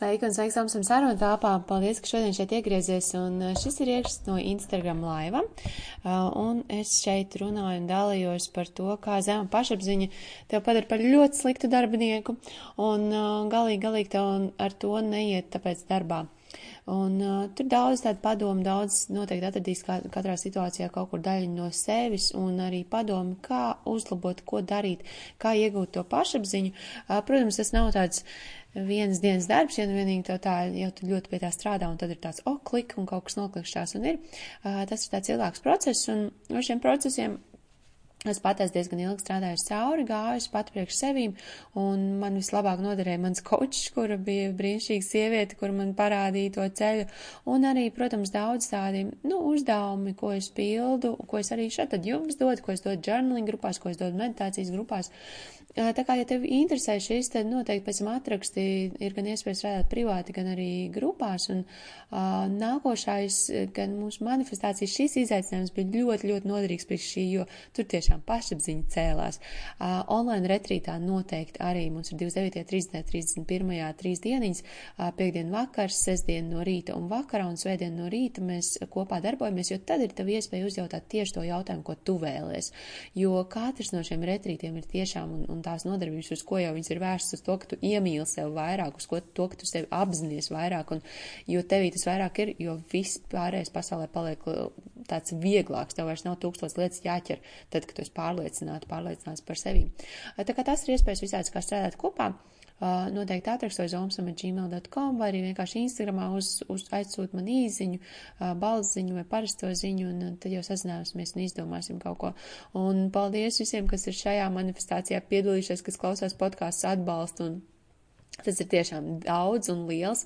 Sveiki un sveiks Samsam sarunu tāpā. Paldies, ka šodien šeit iegriezies. Un uh, šis ir iekšs no Instagram laiva. Uh, un es šeit runāju un dalījos par to, kā zema pašapziņa tev padara par ļoti sliktu darbinieku. Un uh, galīgi, galīgi tev ar to neiet tāpēc darbā. Un uh, tur daudz tādu padomu, daudz noteikti atradīs kā, katrā situācijā kaut kur daļu no sevis un arī padomu, kā uzlabot, ko darīt, kā iegūt to pašapziņu. Uh, protams, tas nav tāds vienas dienas darbs, ja nu vienīgi to tā jau ļoti pie tā strādā, un tad ir tāds, o, oh, un kaut kas noklikšķās, un ir. Uh, tas ir tāds ilgāks process, un ar šiem procesiem Es pat esmu diezgan ilgi strādājusi cauri, gājusi pat priekš sevīm, un man vislabāk noderēja mans kočs, kura bija brīnišķīga sieviete, kur man parādīja to ceļu, un arī, protams, daudz tādi, nu, uzdevumi, ko es pildu, ko es arī šeit tad jums dodu, ko es dodu journaling grupās, ko es dodu meditācijas grupās. Tā kā, ja tev interesē šis, tad noteikti pēc tam atraksti ir gan iespēja strādāt privāti, gan arī grupās, un uh, nākošais, gan mūsu manifestācijas šis izaicinājums bija ļoti, ļoti noderīgs priekš šī, jo tur tiešām pašapziņa cēlās. Uh, online retrītā noteikti arī mums ir 29, 30, 31, 3 dieniņas, uh, piekdien vakars, sestdien no rīta un vakarā un svētdien no rīta mēs kopā darbojamies, jo tad ir tev iespēja uzjautāt tieši to jautājumu, ko tu vēlies. Jo katrs no šiem retrītiem ir tiešām un, un tās nodarbības, uz ko jau viņas ir vērstas, uz to, ka tu iemīli sev vairāk, uz ko, to, ka tu sevi apzinājies vairāk, un jo tevī tas vairāk ir, jo viss pārējais pasaulē paliek tāds vieglāks, tev vairs nav tūkstots lietas jāķer, tad, kad tu esi pārliecināta, pārliecināts par sevi. Tā kā tas ir iespējas visāds, kā strādāt kopā. Uh, noteikti atrakstoju zomsam.gmail.com vai arī vienkārši Instagramā uz, uz aizsūt man īziņu, uh, balziņu vai parasto ziņu, un uh, tad jau sazināsimies un izdomāsim kaut ko. Un paldies visiem, kas ir šajā manifestācijā piedalījušies, kas klausās podkāsts atbalstu un Tas ir tiešām daudz un liels,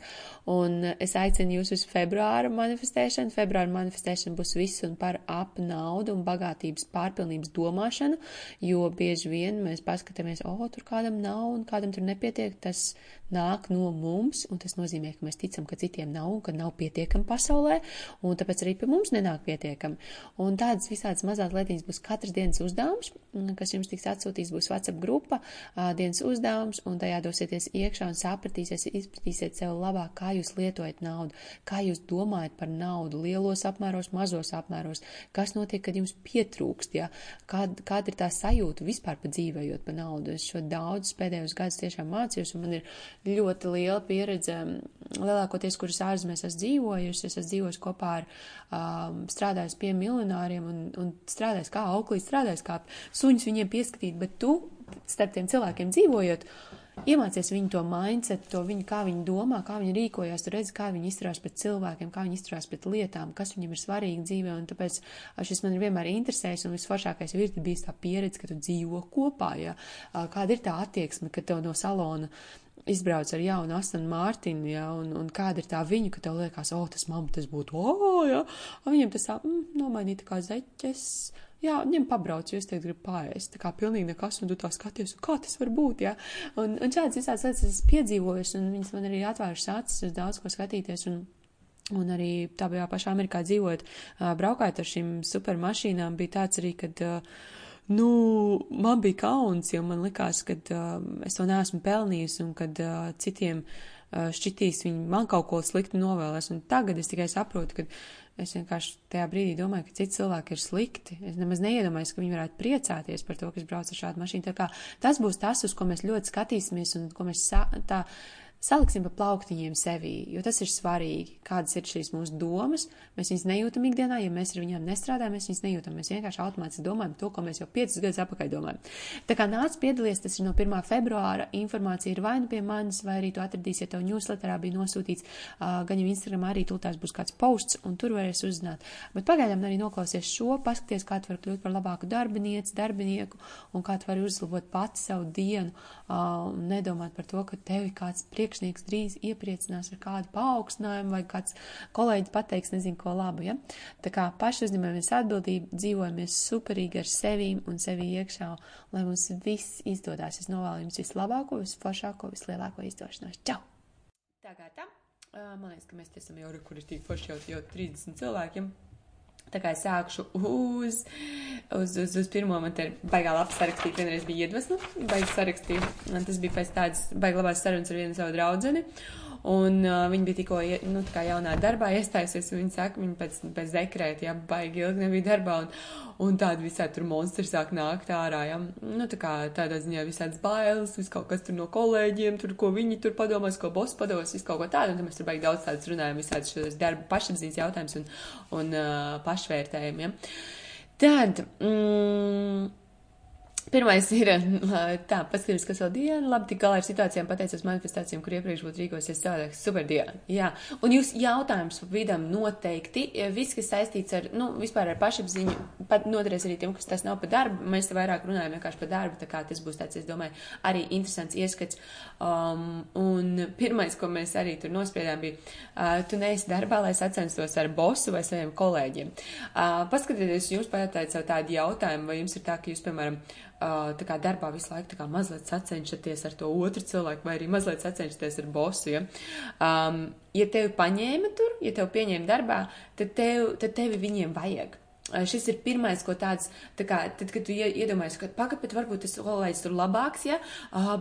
un es aicinu jūs uz februāra manifestēšanu. Februāra manifestēšana būs viss un par ap naudu un bagātības pārpilnības domāšanu, jo bieži vien mēs paskatāmies, o, tur kādam nav un kādam tur nepietiek, tas nāk no mums, un tas nozīmē, ka mēs ticam, ka citiem nav un ka nav pietiekami pasaulē, un tāpēc arī pie mums nenāk pietiekami. Un tādas visādas mazās lietiņas būs katras dienas uzdevums, kas jums tiks atsūtīts, būs WhatsApp grupa, dienas uzdevums, un tajā dosieties iekšā iekšā un sapratīsiet, izpratīsiet sev labāk, kā jūs lietojat naudu, kā jūs domājat par naudu, lielos apmēros, mazos apmēros, kas notiek, kad jums pietrūkst, ja? Kād, kāda ir tā sajūta vispār pa dzīvējot pa naudu. Es šo daudz pēdējos gadus tiešām mācījos, un man ir ļoti liela pieredze, lielākoties, kuras ārzemēs esmu dzīvojusi, es esmu dzīvojusi kopā ar um, strādājis pie miljonāriem un, un strādājis kā auklī, strādājis kā suņus viņiem pieskatīt, bet tu starp tiem cilvēkiem dzīvojot, uh, Iemācies viņu to mindset, to viņu, kā viņi domā, kā viņi rīkojas, tu redzi, kā viņi izturās pret cilvēkiem, kā viņi izturās pret lietām, kas viņam ir svarīgi dzīvē, un tāpēc šis man ir vienmēr interesējis, un visforšākais ir bijis tā pieredze, ka tu dzīvo kopā, ja, kāda ir tā attieksme, ka tev no salona izbrauc ar jaunu Astonu Mārtiņu, ja, un, un kāda ir tā viņu, ka tev liekas, o, oh, tas mamma, tas būtu, o, oh, ja, un viņam tas tā, mm, nomainīta kā zeķes, jā, ņem pabrauc, jo es teikt gribu pārēst. Tā kā pilnīgi nekas, un tu tā skaties, kā tas var būt, jā. Un, un šādas visādas lietas es piedzīvoju, un viņas man arī atvērušas acis uz daudz ko skatīties. Un, Un arī tā bijā pašā Amerikā dzīvojot, braukājot ar šīm supermašīnām, bija tāds arī, kad, nu, man bija kauns, jo man likās, ka es to neesmu pelnījis un kad citiem šķitīs viņi man kaut ko sliktu novēlēs. Un tagad es tikai saprotu, ka Es vienkārši tajā brīdī domāju, ka citi cilvēki ir slikti. Es nemaz neiedomājos, ka viņi varētu priecāties par to, ka es braucu ar šādu mašīnu. Tā kā tas būs tas, uz ko mēs ļoti skatīsimies un ko mēs tā saliksim pa plauktiņiem sevī, jo tas ir svarīgi, kādas ir šīs mūsu domas. Mēs viņus nejūtam ikdienā, ja mēs ar viņiem nestrādājam, mēs viņus nejūtam. Mēs vienkārši automātiski domājam to, ko mēs jau piecus gadus atpakaļ domājam. Tā kā nāc piedalies, tas ir no 1. februāra. Informācija ir vai nu pie manis, vai arī tu atradīsi, ja tev newsletterā bija nosūtīts, gan jau Instagram arī tūltās būs kāds posts, un tur varēs uzzināt. Bet pagaidām arī noklausies šo, paskaties, kā tu vari kļūt par labāku darbinieci, darbinieku, un kā tu vari uzlabot pati savu dienu, un nedomāt par to, ka tevi kāds priekš priekšnieks drīz iepriecinās ar kādu paaugstinājumu vai kāds kolēģis pateiks nezinu ko labu, ja? Tā kā paši uzņemamies atbildību, dzīvojamies superīgi ar sevīm un sevi iekšā, lai mums viss izdodās. Es novēlu jums vislabāko, visforšāko, vislielāko izdošanos. Čau! Tā kā tā, man liekas, ka mēs esam jau, tik forši jau, jau 30 cilvēkiem. Tā kā es sākšu uz, uz, uz, uz pirmo, man te ir baigā labi sarakstīt, vienreiz bija iedvesma, baigi sarakstīt, un tas bija pēc tādas baigi labās sarunas ar vienu savu draudzeni. Un uh, viņa bija tikko, nu, jaunā darbā iestājusies, un viņa saka, viņa pēc, pēc dekrēta, jā, baigi ilgi nebija darbā, un, un tādi visādi tur monstri sāk nākt ārā, jā. Nu, tā kā tādā ziņā visādas bailes, vis kaut kas tur no kolēģiem, tur, ko viņi tur padomās, ko boss padomās, vis kaut ko tādu, un tad mēs tur baigi daudz tādas runājam, visādi šos darba pašapziņas jautājums un, un uh, pašvērtējumi, jā. Tad, mm, Pirmais ir tā, paskatījums, kas vēl diena, labi, tik galā ar situācijām, pateicos manifestācijām, kur iepriekš būtu rīkosies savādāk. Super diena. Jā. Un jūs jautājums vidam noteikti, viss, kas saistīts ar, nu, vispār ar pašapziņu, pat noderēs arī tiem, kas tas nav pa darbu. Mēs te vairāk runājam vienkārši par darbu, tā kā tas būs tāds, es domāju, arī interesants ieskats. Um, un pirmais, ko mēs arī tur nospriedām, bija, uh, tu neesi darbā, lai sacenstos ar bosu vai saviem kolēģiem. Uh, paskatieties, jūs pajautājat sev tādu jautājumu, vai jums ir tā, ka jūs, piemēram, kā darbā visu laiku kā mazliet sacenšaties ar to otru cilvēku, vai arī mazliet sacenšaties ar bosu. Ja, um, ja tevi paņēma tur, ja tevi pieņēma darbā, tad, tev, tad tevi viņiem vajag. Šis ir pirmais, ko tāds, tā kā, tad, kad tu iedomājies, ka pagaidi, bet varbūt tas kolēģis tur labāks, ja?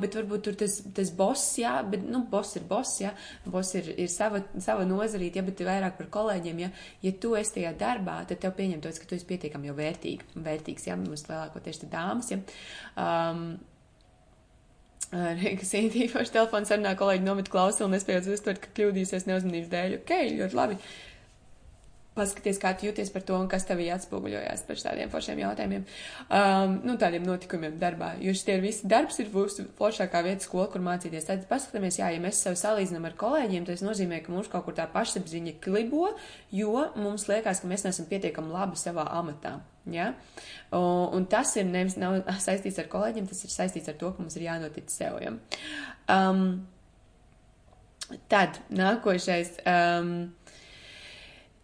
bet varbūt tur tas, tas boss, jā, bet, nu, boss ir boss, jā, boss ir, ir sava, sava nozarīt, jā, bet vairāk par kolēģiem, jā, ja tu esi tajā darbā, tad tev pieņem tos, ka tu esi pietiekami jau vērtīgi, vērtīgs, jā, mums lielākoties te dāmas, jā. Um, Reikas īpaši telefons sarunā kolēģi nomet klausuli un nespējot uztvert, ka kļūdīsies neuzmanības dēļ. Ok, ļoti labi. Uh, paskaties, kā tu jūties par to un kas tevī atspoguļojās par tādiem foršiem jautājumiem, um, nu, tādiem notikumiem darbā. Jo šis ir viss darbs, ir mūsu foršākā vieta skola, kur mācīties. Tad paskatāmies, jā, ja mēs sev salīdzinām ar kolēģiem, tas nozīmē, ka mums kaut kur tā pašapziņa klibo, jo mums liekas, ka mēs neesam pietiekami labi savā amatā. Ja? Un, un tas ir nevis nav saistīts ar kolēģiem, tas ir saistīts ar to, ka mums ir jānotic sev. Ja? Um, tad nākošais. Um,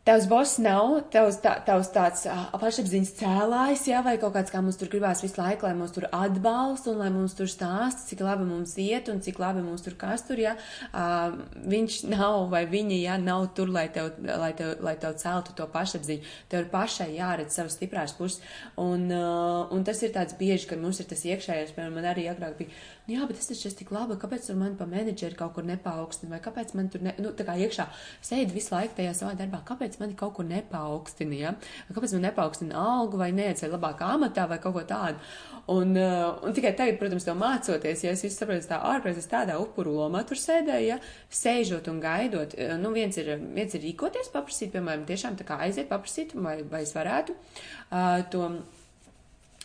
Tavs boss nav tavs, tā, tavs tāds uh, pašapziņas cēlājs, jā, vai kaut kāds, kā mums tur gribās visu laiku, lai mums tur atbalsta un lai mums tur stāsta, cik labi mums iet un cik labi mums tur kas tur, jā. Uh, viņš nav vai viņa, jā, nav tur, lai tev, lai tev, lai tev celtu to pašapziņu. Tev ir pašai jāredz savas stiprās puses. Un, uh, un tas ir tāds bieži, ka mums ir tas iekšējais, piemēram, man arī agrāk bija nu, jā, bet es taču esmu tik laba, kāpēc tur man pa menedžeri kaut kur nepaukstina, vai kāpēc man tur, ne, nu, tā kā iekšā sēdi visu laiku tajā savā darbā, kāpēc mani kaut kur nepaukstina, ja? kāpēc man nepaukstina algu vai neiecēja labākā amatā vai kaut ko tādu. Un, uh, un tikai tagad, protams, to mācoties, ja es visu saprotu, tā ārpus es tādā upuru lomā tur sēdēju, ja, sēžot un gaidot. Uh, nu, viens ir, viens ir rīkoties, paprasīt, piemēram, tiešām tā kā aiziet, paprasīt, vai, vai es varētu uh, to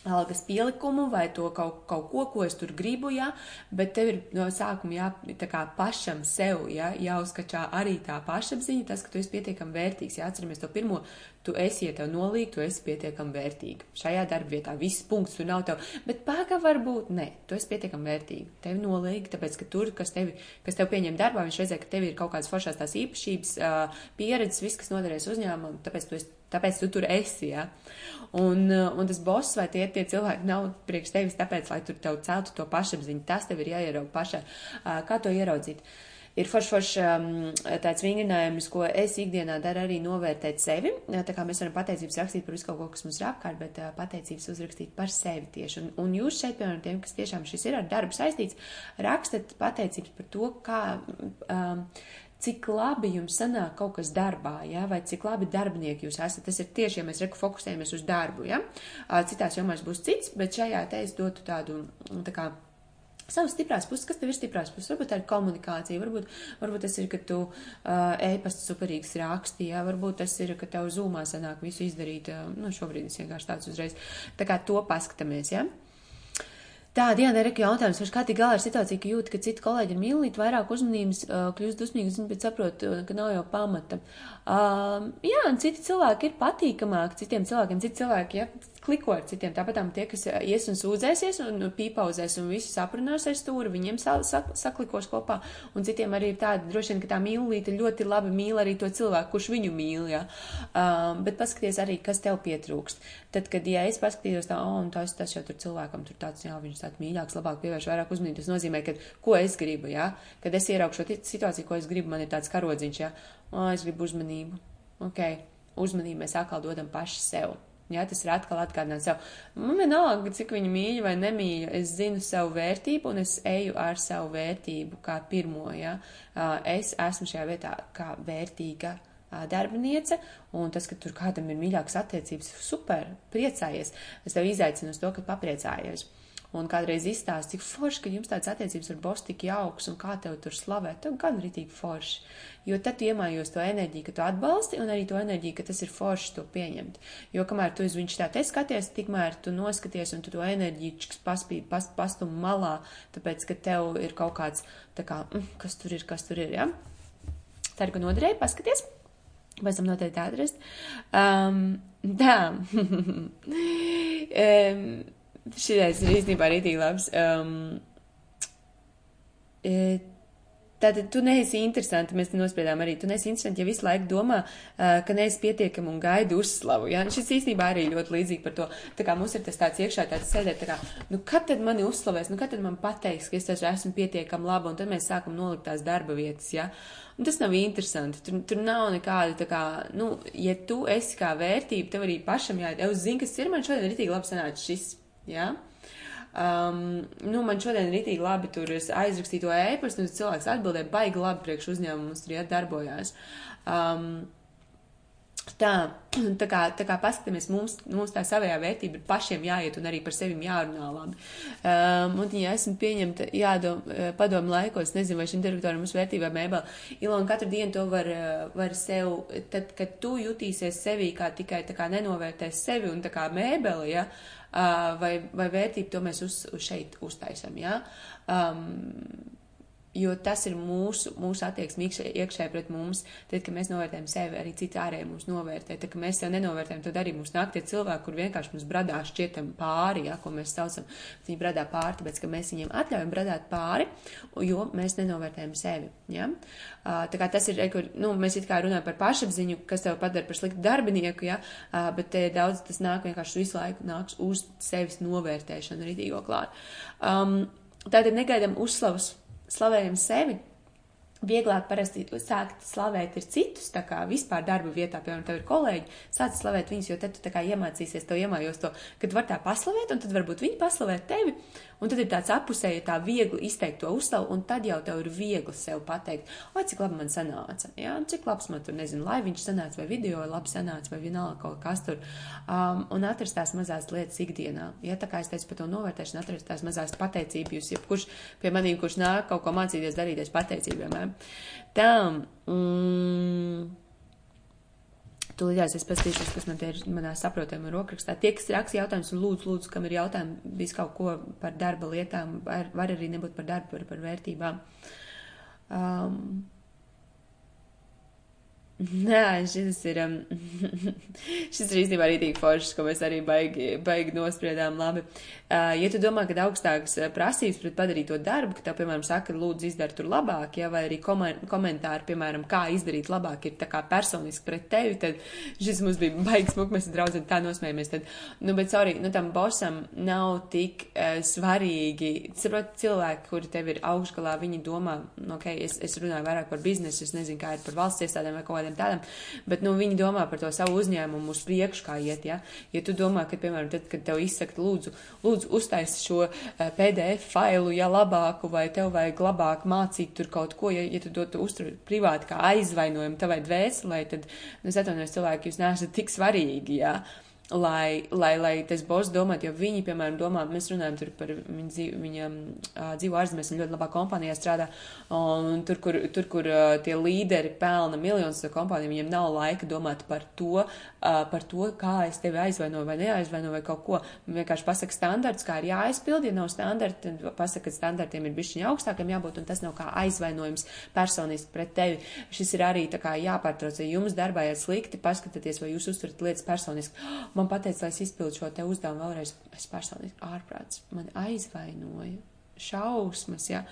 algas pielikumu vai to kaut, kaut ko, ko es tur gribu, jā, bet tev ir no sākuma jā, tā kā pašam sev, jā, jāuzskačā arī tā pašapziņa, tas, ka tu esi pietiekami vērtīgs, jā, atceramies to pirmo, tu esi, ja tev nolīg, tu esi pietiekami vērtīga. Šajā darba vietā viss punkts, tu nav tev, bet pāga varbūt, nē, tu esi pietiekami vērtīga. Tev nolīg, tāpēc, ka tur, kas tevi, kas tev pieņem darbā, viņš redzē, ka tev ir kaut kādas foršās tās īpašības, pieredzes, viss, kas noderēs uzņēmumam, tāpēc tu esi tāpēc tu tur esi. Ja? Un, un tas boss vai tie, tie cilvēki nav priekš tevis, tāpēc, lai tur tev celtu to pašapziņu. Tas tev ir jāierauga pašā. Kā to ieraudzīt? ir forši, forši um, tāds vingrinājums, ko es ikdienā daru arī novērtēt sevi. Tā kā mēs varam pateicības rakstīt par visu kaut ko, kas mums ir apkārt, bet uh, pateicības uzrakstīt par sevi tieši. Un, un jūs šeit, piemēram, tiem, kas tiešām šis ir ar darbu saistīts, rakstat pateicības par to, kā. Um, cik labi jums sanāk kaut kas darbā, ja? vai cik labi darbinieki jūs esat. Tas ir tieši, ja mēs reku fokusējamies uz darbu. Ja? Citās jomās būs cits, bet šajā te es dotu tādu tā kā savas stiprās puses, kas tev ir stiprās puses. Varbūt tā ir komunikācija, varbūt, varbūt tas ir, ka tu uh, e-pastu superīgs raksti, jā, varbūt tas ir, ka tev zūmā sanāk visu izdarīt. Uh, nu, šobrīd es vienkārši tāds uzreiz. Tā kā to paskatāmies. Ja? Tā, Diana, ir jautājums, vai kā tik galā ar situāciju, ka jūt, ka citi kolēģi ir mīlīgi, vairāk uzmanības, uh, kļūst dusmīgi, bet saprot, uh, ka nav jau pamata. Uh, jā, un citi cilvēki ir patīkamāki citiem cilvēkiem, citi cilvēki, ja, kliko ar citiem. Tāpat tie, kas ies un sūdzēsies un pīpauzēs un visi saprunās ar stūri, viņiem sa sa saklikos kopā. Un citiem arī ir tāda, droši vien, ka tā mīlīte ļoti labi mīl arī to cilvēku, kurš viņu mīl, jā. Um, bet paskaties arī, kas tev pietrūkst. Tad, kad, ja es paskatījos tā, oh, un tas, tas jau tur cilvēkam tur tāds, jā, viņš tāds mīļāks, labāk pievērš vairāk uzmanību, tas nozīmē, ka, ko es gribu, jā. Kad es ieraukšu šo situāciju, ko es gribu, man ir tāds karodziņš, jā. Oh, es gribu uzmanību. Ok, uzmanību mēs atkal dodam paši sev. Jā, tas ir atkal atgādināt sev. Man vienalga, cik viņu mīļu vai nemīļu, es zinu savu vērtību un es eju ar savu vērtību kā pirmo, jā. Es esmu šajā vietā kā vērtīga darbiniece, un tas, ka tur kādam ir mīļākas attiecības, super, priecājies. Es tev izaicinu uz to, ka papriecājies un kādreiz izstāst, cik forši, ka jums tāds attiecības ar bosu tik jauks un kā tev tur slavēt, tev gan ritīgi forši. Jo tad tu iemājos to enerģiju, ka tu atbalsti, un arī to enerģiju, ka tas ir forši to pieņemt. Jo kamēr tu uz viņš tā te skaties, tikmēr tu noskaties un tu to enerģiju paspīd, pas, pastum malā, tāpēc, ka tev ir kaut kāds, tā kā, mm, kas tur ir, kas tur ir, ja? Tā ir, ka noderēja, paskaties. Pēc tam noteikti atrast. Um, tā. um, Šitais ir īstenībā rītīgi labs. Um, e, Tātad tu neesi interesanti, mēs te nospriedām arī, tu neesi interesanti, ja visu laiku domā, uh, ka neesi pietiekami un gaidi uzslavu. Ja? Šis īstenībā arī ļoti līdzīgi par to. Tā kā mums ir tas tāds iekšā tāds sēdēt, tā kā, nu kad tad mani uzslavēs, nu kad tad man pateiks, ka es taču esmu pietiekami laba, un tad mēs sākam nolikt tās darba vietas, ja? Un tas nav interesanti, tur, tur nav nekāda, tā kā, nu, ja tu esi kā vērtība, tev arī pašam jāiet, es zinu, kas ir man šodien ritīgi labi sanācis šis. Ja? Um, nu, man šodien rītīgi labi tur aizrakstīja to ēpastu, un cilvēks atbildēja baigi labi priekš uzņēmumus, tur iedarbojās. Um, Tā, tā kā, tā kā paskatāmies, mums, mums tā savējā vērtība ir pašiem jāiet un arī par sevi jārunā labi. Um, un, ja esmu pieņemta, jādom, eh, padomu laikos, nezinu, vai šim direktoram mums vērtībā mēbel, Ilona katru dienu to var, eh, var sev, tad, kad tu jutīsies sevī kā tikai tā kā nenovērtēs sevi un tā kā mēbeli, ja, uh, vai, vai vērtību to mēs uz, uz šeit uztaisam, ja. Um, jo tas ir mūsu, mūsu attieksme iekšē pret mums. Tad, kad mēs novērtējam sevi, arī citi ārēji mūs novērtē. Tad, kad mēs sev nenovērtējam, tad arī mums nāk tie cilvēki, kur vienkārši mums bradā šķietam pāri, ja, ko mēs saucam. Viņi bradā pāri, tāpēc, ka mēs viņiem atļaujam bradāt pāri, jo mēs nenovērtējam sevi. Ja? Tā kā tas ir, kur, nu, mēs it kā runājam par pašapziņu, kas tev padara par sliktu darbinieku, ja? bet te daudz tas nāk vienkārši visu laiku nāks uz sevis novērtēšanu rītīgo klāt. Um, tātad negaidam uzslavas slavējam sevi, vieglāk parasti sākt slavēt ir citus, tā kā vispār darba vietā, piemēram, tev ir kolēģi, sāc slavēt viņus, jo tad tu tā kā iemācīsies, to iemājos to, kad var tā paslavēt, un tad varbūt viņi paslavēt tevi, Un tad ir tāds apusēji, tā viegli izteikt to uzslavu, un tad jau tev ir viegli sev pateikt, o, cik labi man sanāca, jā, cik labs man tur, nezinu, lai viņš sanāca, vai video labi sanāca, vai vienalga kaut kas tur, um, un atrast tās mazās lietas ikdienā. Ja tā kā es teicu par to novērtēšanu, atrast tās mazās pateicības, jebkurš pie maniem, kurš nāk kaut ko mācīties darīties pateicībiem, tā, mm, Tūlītās es paskatīšos, kas man te ir manā saprotamā rokrakstā. Tie, kas raksta jautājumus, lūdzu, lūdzu, kam ir jautājumi, visu kaut ko par darba lietām, var, var arī nebūt par darbu, par, par vērtībām. Um, Nē, šis ir, um, šis ir īstenībā arī tik foršs, ko mēs arī baigi, baigi nospriedām labi. Uh, ja tu domā, ka augstākas prasības pret padarīto darbu, ka tev, piemēram, saka, lūdzu, izdara tur labāk, ja, vai arī komentāri, piemēram, kā izdarīt labāk, ir tā kā personiski pret tevi, tad šis mums bija baigs smuk, mēs draudzē tā nosmējamies, tad, nu, bet, sorry, nu, tam bosam nav tik uh, svarīgi, saprot, cilvēki, kuri tev ir augšgalā, viņi domā, nu, ok, es, es runāju vairāk par biznesu, es nezinu, kā ir par valsts iestādēm vai kaut kādiem tādam, bet, nu, viņi domā par to savu uzņēmumu uz priekšu, kā iet, ja. Ja tu domā, ka, piemēram, tad, kad tev izsaka, lūdzu, lūdzu, uztais šo eh, PDF failu, ja labāku, vai tev vajag labāk mācīt tur kaut ko, ja, ja tu to tu uztur privāti kā aizvainojumu tavai dvēselē, tad, nu, es atvainojos cilvēki, jūs neesat tik svarīgi. Ja? Lai, lai, lai tas boss domātu, jo viņi, piemēram, domā, mēs runājam par viņu dzīvi, viņam uh, dzīvo ārzemēs un ļoti labā kompānijā strādā, un tur, kur, tur, kur uh, tie līderi pelna miljonus to kompāniju, viņiem nav laika domāt par to, uh, par to, kā es tevi aizvainoju vai neaizvainoju vai kaut ko. Vienkārši pasaka standarts, kā ir jāaizpild, ja nav standarti, tad pasaka, ka standartiem ir bišķiņa augstākiem jābūt, un tas nav kā aizvainojums personiski pret tevi. Šis ir arī tā kā jāpārtrauc, ja jums darbā ir slikti, paskatieties, vai jūs uzturat lietas personiski man pateica, lai es izpildu šo te uzdevumu vēlreiz. Es personīgi ārprāts, man aizvainoja šausmas, jā.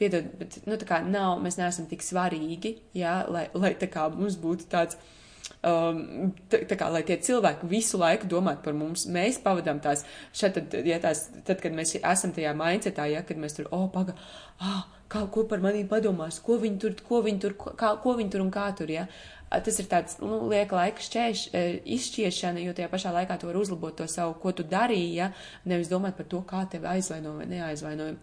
Piedod, bet, nu, tā kā nav, mēs neesam tik svarīgi, jā, lai, lai tā kā mums būtu tāds. Um, tā, tā kā, lai tie cilvēki visu laiku domātu par mums, mēs pavadām tās, šeit, tad, ja tās, tad, kad mēs esam tajā mindsetā, ja, kad mēs tur, o, oh, paga, ah, kā, ko par maniem padomās, ko viņi tur, ko viņi tur, kā, ko viņi tur un kā tur, ja. Tas ir tāds, nu, lieka laika šķēš, izšķiešana, jo tajā pašā laikā tu vari uzlabot to savu, ko tu darīji, ja, nevis domāt par to, kā tevi aizvaino vai neaizvainoja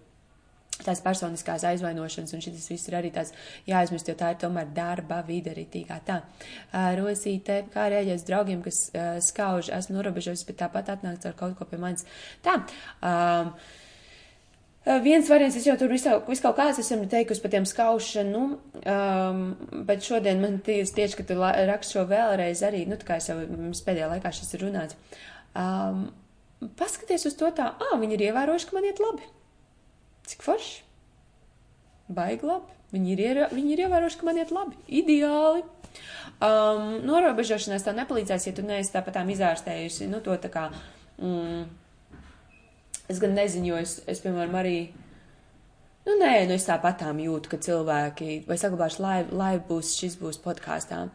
tās personiskās aizvainošanas, un šis viss ir arī tāds jāaizmirst, jo tā ir tomēr darba vide arī tīkā tā. Rosīte, kā rēģēs draugiem, kas skauž, esmu norobežojis, bet tāpat atnāks ar kaut ko pie manis. Tā. Um, Viens variants, es jau tur visu, kaut kāds esmu teikusi par tiem skaušanu, um, bet šodien man tieši, tieši ka tu rakst šo vēlreiz arī, nu, tā kā es jau pēdējā laikā šis ir runāts. Um, paskaties uz to tā, ā, viņi ir ievērojuši, ka man iet labi. Cik forši? Baigi labi. Viņi ir, viņi ir ievērojuši, ka man iet labi. Ideāli. Um, norobežošanās tev nepalīdzēs, ja tu neesi tāpatām izārstējusi, nu, to tā kā, mm, es gan nezinu, jo es, es piemēram, arī, nu, nē, nu, es tāpatām jūtu, ka cilvēki, vai saglabāšu live, live būs, šis būs podkāstā.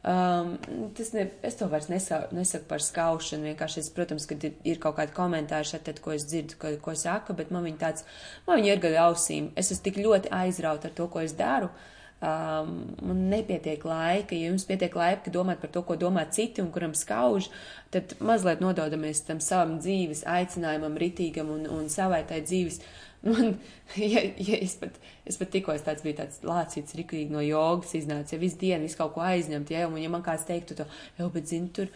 Um, tas ne, es to vairs nesaku, nesaku par skaušanu. Vienkārši, es, protams, kad ir, ir kaut kādi komentāri šeit, tad, ko es dzirdu, ko, ko saka, bet man viņi tāds, man viņi ir gadi ausīm. Es esmu tik ļoti aizrauta ar to, ko es daru. Um, nepietiek laika, ja jums pietiek laika domāt par to, ko domā citi un kuram skauž, tad mazliet nododamies tam savam dzīves aicinājumam, ritīgam un, un savai tai dzīves. Man, ja, ja es pat, es pat tikko es tāds biju tāds lācīts rikīgi no jogas iznāca, ja visu dienu visu kaut ko aizņemt, ja, un ja man kāds teiktu to, jau, bet zini, tur,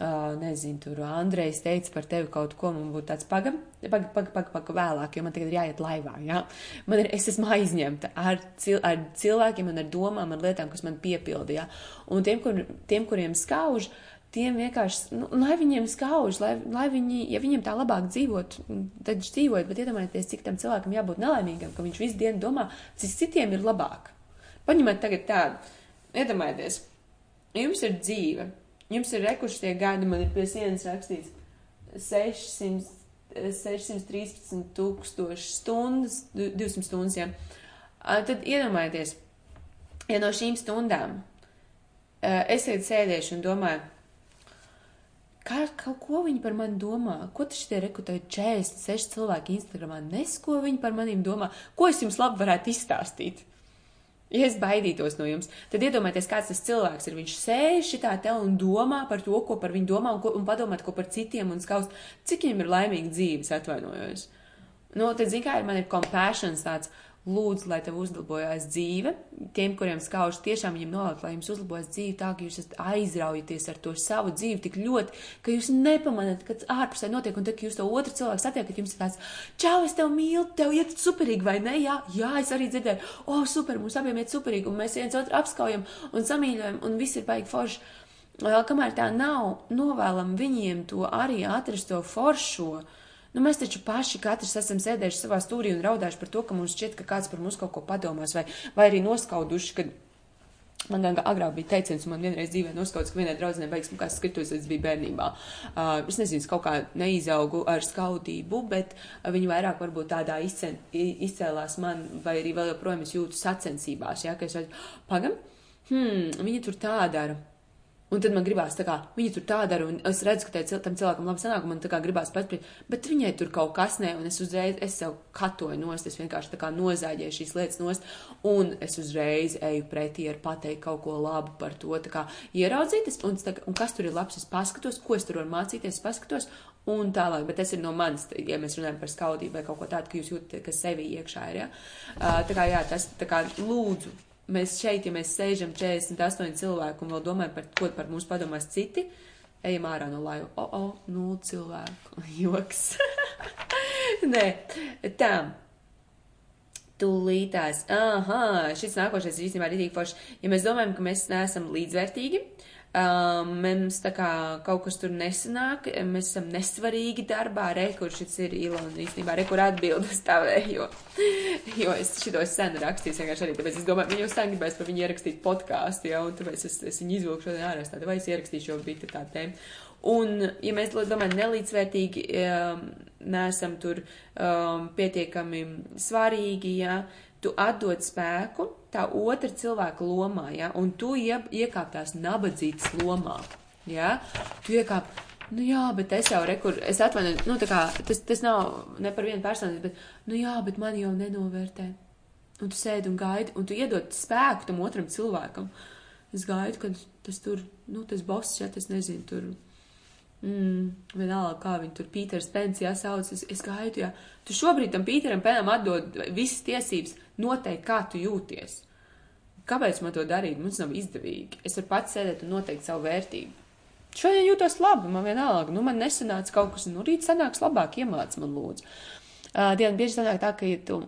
uh, nezinu, tur Andrejs teica par tevi kaut ko, man būtu tāds pagam, pagam, pagam, pagam, pagam vēlāk, jo man tagad ir jāiet laivā, ja. Man ir, es esmu aizņemta ar, cil, ar cilvēkiem un ar domām, ar lietām, kas man piepilda, ja. Un tiem, kur, tiem kuriem skauž, tiem vienkārši, nu, lai viņiem skauž, lai, lai viņi, ja viņiem tā labāk dzīvot, tad dzīvojot, bet iedomājieties, cik tam cilvēkam jābūt nelaimīgam, ka viņš visu dienu domā, cik citiem ir labāk. Paņemiet tagad tādu, iedomājieties, jums ir dzīve, jums ir rekuši tie gadi, man ir pie sienas rakstīts 600, 613 tūkstoši stundas, 200 stundas, jā. Tad iedomājieties, ja no šīm stundām esiet sēdējuši un domāju, Kā, kā, ko viņi par mani domā? Ko tas šitie rekrutēji 46 cilvēki Instagramā nes, ko viņi par maniem domā? Ko es jums labi varētu izstāstīt? Ja es baidītos no jums, tad iedomājieties, kāds tas cilvēks ir. Viņš sēž šitā te un domā par to, ko par viņu domā, un, ko, un padomāt, ko par citiem, un skaust, cik viņam ir laimīga dzīves, atvainojos. Nu, tad, zin kā, ir man ir compassions tāds, lūdzu, lai tev uzlabojas dzīve. Tiem, kuriem skauž, tiešām viņiem novēlēt, lai jums uzlabojas dzīve tā, ka jūs aizraujaties ar to savu dzīvi tik ļoti, ka jūs nepamanāt, kas ārpusē notiek, un tad, kad jūs to otru cilvēku satiekat, jums ir tāds, čau, es tev mīlu, tev iet superīgi, vai ne? Jā, jā, es arī dzirdēju, o, oh, super, mums abiem iet superīgi, un mēs viens otru apskaujam un samīļojam, un viss ir baigi forši. Kamēr tā nav, novēlam viņiem to arī atrast to foršo. Nu, mēs taču paši katrs esam sēdējuši savā stūrī un raudājuši par to, ka mums šķiet, ka kāds par mums kaut ko padomās, vai, vai arī noskauduši, kad Man gan agrāk bija teiciens, man vienreiz dzīvē noskauts, ka vienai draudzenei beigas kā skritus, es biju bērnībā. Uh, es nezinu, kaut kā neizaugu ar skaudību, bet uh, viņi vairāk varbūt tādā izcen, izcēlās man, vai arī vēl joprojām es jūtu sacensībās, jā, ka es redzu, pagam, hmm, viņi tur tā dara. Un tad man gribās, kā viņi tur tā dara, un es redzu, ka tai, tam cilvēkam labi sanāk, un man tā kā gribās paspēt, bet viņai tur kaut kas ne, un es uzreiz, es sev katoju nost, es vienkārši tā kā nozāģēju šīs lietas nost, un es uzreiz eju pretī ar pateikt kaut ko labu par to, tā kā ieraudzīties, un, tā, un kas tur ir labs, es paskatos, ko es tur varu mācīties, es paskatos, un tālāk, bet tas ir no manis, ja mēs runājam par skaudību vai kaut ko tādu, ka jūs jūtat, ka sevi iekšā ir, ja? Tā kā, jā, tas, tā kā, lūdzu, mēs šeit, ja mēs sēžam 48 cilvēku un vēl domājam par ko par mums padomās citi, ejam ārā no laiva. O, o, nulle cilvēku. Joks. Nē, tā. Tūlītās. Aha, šis nākošais ir īstenībā rītīgi forši. Ja mēs domājam, ka mēs neesam līdzvērtīgi, Um, mums tā kā kaut kas tur nesanāk, mēs esam nesvarīgi darbā, re, kur šis ir Ilona. Īstenībā, re, kur atbildes stāvēja, jo, es šito sen rakstīju, vienkārši arī, tāpēc es domāju, viņi jau sen gribēs par viņu ierakstīt podkāstu, ja, un tāpēc es, es viņu izvilku šodien ārā, tāda vai es ierakstīšu jau bija tā tēma. Un, ja mēs domājam nelīdzvērtīgi, um, neesam tur um, pietiekami svarīgi, ja, tu atdod spēku tā otra cilvēka lomā, ja, un tu ie, iekāp tās nabadzīgas lomā, ja, tu iekāp, nu jā, bet es jau rekur, es atvainoju, nu tā kā, tas, tas nav ne par vienu personu, bet, nu jā, bet mani jau nenovērtē. un tu sēdi un gaidi, un tu iedod spēku tam otram cilvēkam. Es gaidu, kad tas tur, nu, tas boss, ja tas nezinu, tur, mm, vienalga, kā viņi tur Pīters Pens, jā, sauc, es, es gaidu, jā. Tu šobrīd tam Pīteram Penam atdod visas tiesības noteikt, kā tu jūties. Kāpēc man to darīt? Mums nav izdevīgi. Es varu pats sēdēt un noteikt savu vērtību. Šodien jūtos labi, man vienalga, nu, man nesanāca kaut kas, nu, rīt sanāks labāk, iemāc man lūdzu. Uh, Diena bieži sanāk tā, ka, ja tu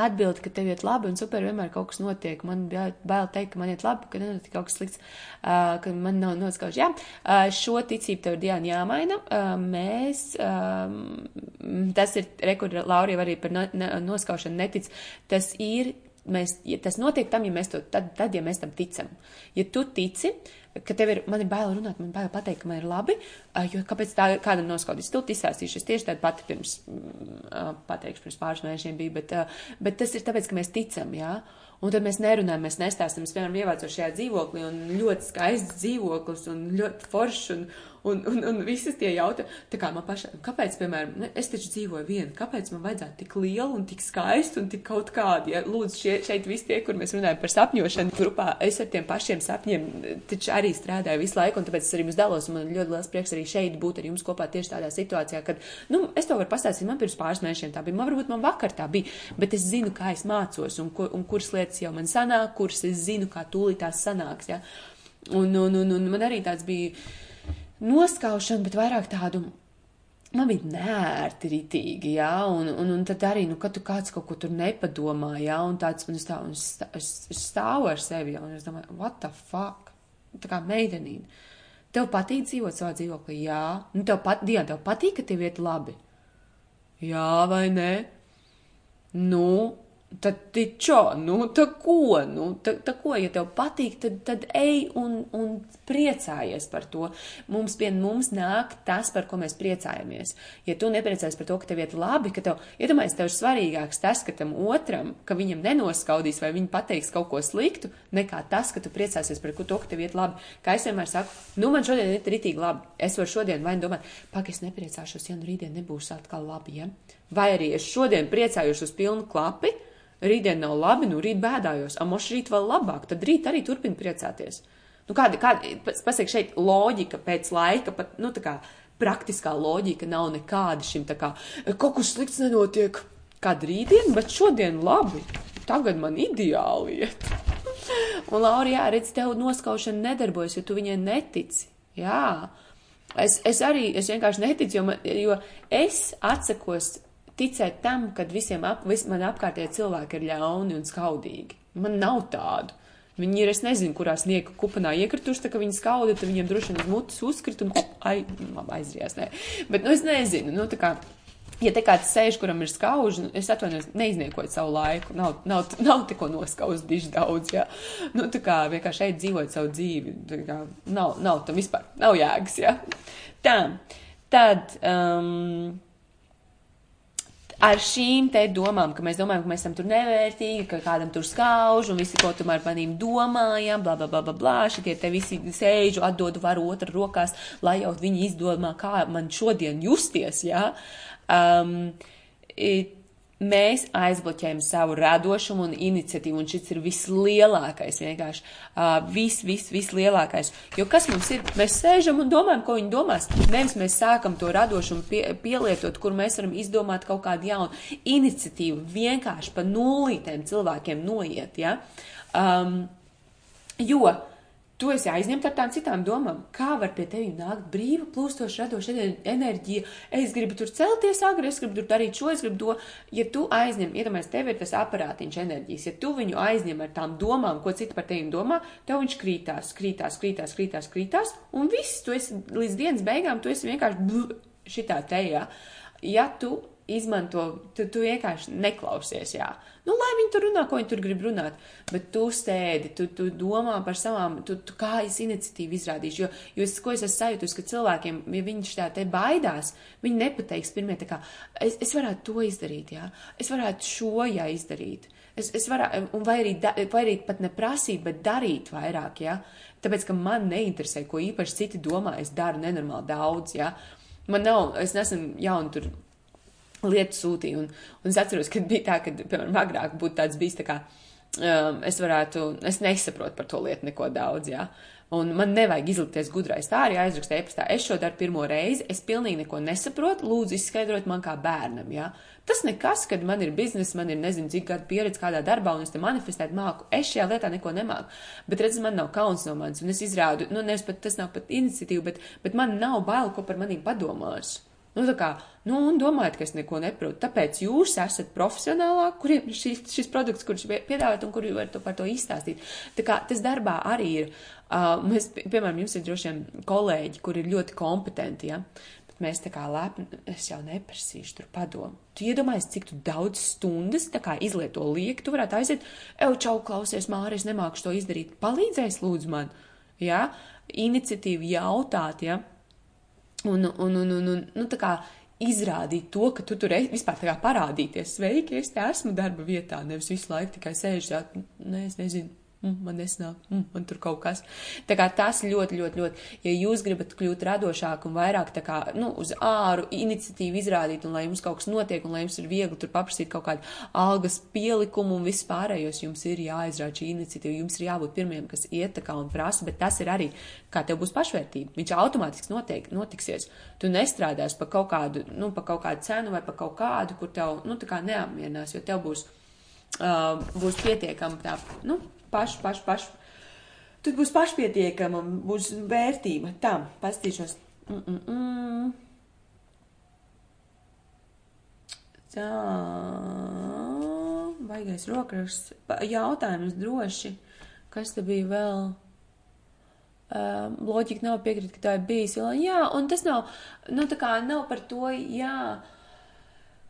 atbildi, ka tev iet labi un super, vienmēr kaut kas notiek. Man bail teikt, ka man iet labi, ka nenotiek kaut kas slikts, uh, ka man nav noskauž. Jā, uh, šo ticību tev ir Diana jāmaina. Uh, mēs, um, tas ir, rekur, Laurija arī par no, ne, noskaušanu netic, tas ir, mēs, ja tas notiek tam, ja mēs to, tad, tad, ja mēs tam ticam. Ja tu tici, ka tev ir, man ir bail runāt, man ir bail pateikt, ka man ir labi, jo kāpēc tā kādam noskaudīs stulti izsāstīšu, es tieši tādu pati pirms, pateikšu, pirms pāris mēnešiem biju, bet, bet tas ir tāpēc, ka mēs ticam, jā. Un tad mēs nerunājam, mēs nestāstam, es, piemēram, ievācu šajā dzīvoklī, un ļoti skaists dzīvoklis, un ļoti foršs, un, Un, un, un visas tie jautājumi, tā kā man pašai, kāpēc, piemēram, ne, es taču dzīvoju viena, kāpēc man vajadzētu tik lielu un tik skaistu un tik kaut kādu, ja lūdzu šie, šeit visi tie, kur mēs runājam par sapņošanu grupā, es ar tiem pašiem sapņiem taču arī strādāju visu laiku, un tāpēc es arī jums dalos, un man ļoti liels prieks arī šeit būt ar jums kopā tieši tādā situācijā, kad, nu, es to varu pastāstīt, man pirms pāris mēnešiem tā bija, man varbūt man vakar tā bija, bet es zinu, kā es mācos, un, kur, un kuras lietas jau man sanāk, kuras es zinu, kā tūlīt tās sanāks, ja. Un, un, un, un man arī tāds bija noskaušanu, bet vairāk tādu. Man bija nērti ritīgi, jā, un, un, un tad arī, nu, kad tu kāds kaut ko tur nepadomā, jā, un tāds man stāv, un es, es, stāvu ar sevi, jā, un es domāju, what the fuck? Tā kā meidenīna. Tev patīk dzīvot savā dzīvoklī, jā, nu, tev pat, Diena, tev patīk, ka tev iet labi. Jā, vai nē? Nu, Tad tičo, nu, tā ko, nu, tā, tā ko, ja tev patīk, tad, tad ej un, un priecājies par to. Mums pie mums nāk tas, par ko mēs priecājamies. Ja tu nepriecājies par to, ka tev iet labi, ka tev, iedomājies, tev ir svarīgāks tas, ka tam otram, ka viņam nenoskaudīs vai viņi pateiks kaut ko sliktu, nekā tas, ka tu priecāsies par to, ka tev iet labi. Kā es vienmēr saku, nu, man šodien ir ritīgi labi. Es varu šodien vai nu domāt, pak, es nepriecāšos, ja nu rītdien nebūs atkal labi, ja? Vai arī es šodien priecājos uz pilnu klapi, rītdien nav labi, nu rīt bēdājos, a moš rīt vēl labāk, tad rīt arī turpina priecāties. Nu, kāda, kāda, pasaka šeit loģika pēc laika, pat, nu, tā kā praktiskā loģika nav nekāda šim, tā kā, kaut kas slikts nenotiek, kāda rītdien, bet šodien labi, tagad man ideāli iet. Un, Laura, jā, redz, tev noskaušana nedarbojas, jo tu viņai netici, jā. Es, es arī, es vienkārši neticu, jo, man, jo es atsakos ticēt tam, ka visiem ap, vis, man apkārtējie cilvēki ir ļauni un skaudīgi. Man nav tādu. Viņi ir, es nezinu, kurā sniega kupanā iekrituši, tā ka viņi skauda, tad viņiem droši vien uz mutes uzkrit un ai, aizrijās, nē. Bet, nu, es nezinu, nu, tā kā, ja te kāds sēž, kuram ir skauži, nu, es atvainojos, neizniekot savu laiku, nav, nav, nav neko noskaust diži daudz, jā. Nu, tā kā vienkārši šeit dzīvot savu dzīvi, tā kā nav, nav tam vispār, nav jēgas, jā. Tā, tad, um, ar šīm te domām, ka mēs domājam, ka mēs esam tur nevērtīgi, ka kādam tur skauž un visi, ko tomēr manīm domājam, bla, bla, bla, bla, bla, šitie te visi sēžu, atdodu varu otru rokās, lai jau viņi izdomā, kā man šodien justies, jā. Ja? Um, it, mēs aizbloķējam savu radošumu un iniciatīvu, un šis ir vislielākais, vienkārši uh, vis, vis, vislielākais. Jo kas mums ir? Mēs sēžam un domājam, ko viņi domās. Nevis mēs sākam to radošumu pie, pielietot, kur mēs varam izdomāt kaut kādu jaunu iniciatīvu, vienkārši pa nulītēm cilvēkiem noiet, ja? Um, jo, Tu esi aizņemta ar tām citām domām. Kā var pie tevis nākt brīva, plūstoša, radoša enerģija? Es gribu tur celties agri, es gribu tur darīt šo, es gribu to. Ja tu aizņem, iedomājies, tev ir tas aparātiņš enerģijas, ja tu viņu aizņem ar tām domām, ko citi par tevi domā, tev viņš krītās, krītās, krītās, krītās, krītās, un viss, tu esi līdz dienas beigām, tu esi vienkārši bl, šitā tejā. Ja tu izmanto, tu, tu vienkārši neklausies, jā. Nu, lai viņi tur runā, ko viņi tur grib runāt, bet tu sēdi, tu, tu domā par savām, tu, tu kā es iniciatīvu izrādīšu, jo, jo es, ko es esmu sajūtus, ka cilvēkiem, ja viņi šitā te baidās, viņi nepateiks pirmie tā kā, es, es varētu to izdarīt, jā, es varētu šo, jā, izdarīt. Es, es varētu, vai arī, da, vai arī pat neprasīt, bet darīt vairāk, jā, tāpēc, ka man neinteresē, ko īpaši citi domā, es daru nenormāli daudz, jā. Man nav, es nesmu jauna tur lietu sūtīju. Un, un es atceros, ka bija tā, ka, piemēram, agrāk būtu tāds bijis tā kā, um, es varētu, es nesaprotu par to lietu neko daudz, jā. Un man nevajag izlikties gudrais. Tā arī aizraksta e-pastā. Es šo daru pirmo reizi, es pilnīgi neko nesaprotu, lūdzu izskaidrot man kā bērnam, jā. Tas nekas, kad man ir biznesa, man ir nezinu, cik gadu pieredze kādā darbā, un es te manifestēt māku. Es šajā lietā neko nemāku. Bet, redz, man nav kauns no manis, un es izrādu, nu, nevis pat tas nav pat iniciatīva, bet, bet man nav bail, ko par manīm padomās. Nu, tā kā, nu, un domājat, ka es neko neprotu. Tāpēc jūs esat profesionālāk, kuriem ir šis, šis produkts, kurš piedāvājat un kuri var to par to izstāstīt. Tā kā tas darbā arī ir. Uh, mēs, piemēram, jums ir droši vien kolēģi, kuri ir ļoti kompetenti, ja? Bet mēs tā kā lepni, es jau neprasīšu tur padomu. Tu iedomājies, cik tu daudz stundas kā izlieto lieku, tu varētu aiziet, ev, čau, klausies, Māris, nemākšu to izdarīt. Palīdzēs, lūdzu man, ja? Iniciatīvu jautāt, ja? Un, un, un, un, un nu, tā kā izrādīt to, ka tu tur esi, vispār tā kā parādīties. Sveiki, es te esmu darba vietā, nevis visu laiku tikai sēžu, jā, nē, es nezinu mm, man nesnāk, mm, man tur kaut kas. Tā kā tas ļoti, ļoti, ļoti, ja jūs gribat kļūt radošāk un vairāk tā kā, nu, uz āru iniciatīvu izrādīt un lai jums kaut kas notiek un lai jums ir viegli tur paprasīt kaut kādu algas pielikumu un viss pārējos, jums ir jāizrāda šī iniciatīva, jums ir jābūt pirmiem, kas iet tā kā un prasa, bet tas ir arī, kā tev būs pašvērtība. Viņš automātiski notiek, notiksies. Tu nestrādās pa kaut kādu, nu, pa kaut kādu cenu vai pa kaut kādu, kur tev, nu, tā kā neapmierinās, jo tev būs, uh, būs pietiekami tā, nu, pašu, pašu, pašu. Tad būs pašpietiekama, būs vērtība. Tā, pastīšos. Mm -mm -mm. Tā, baigais rokraksts. Jautājums droši, kas te bija vēl? Um, loģika nav piekrīt, ka tā ir bijis. Jā, un tas nav, nu tā kā nav par to, jā uh,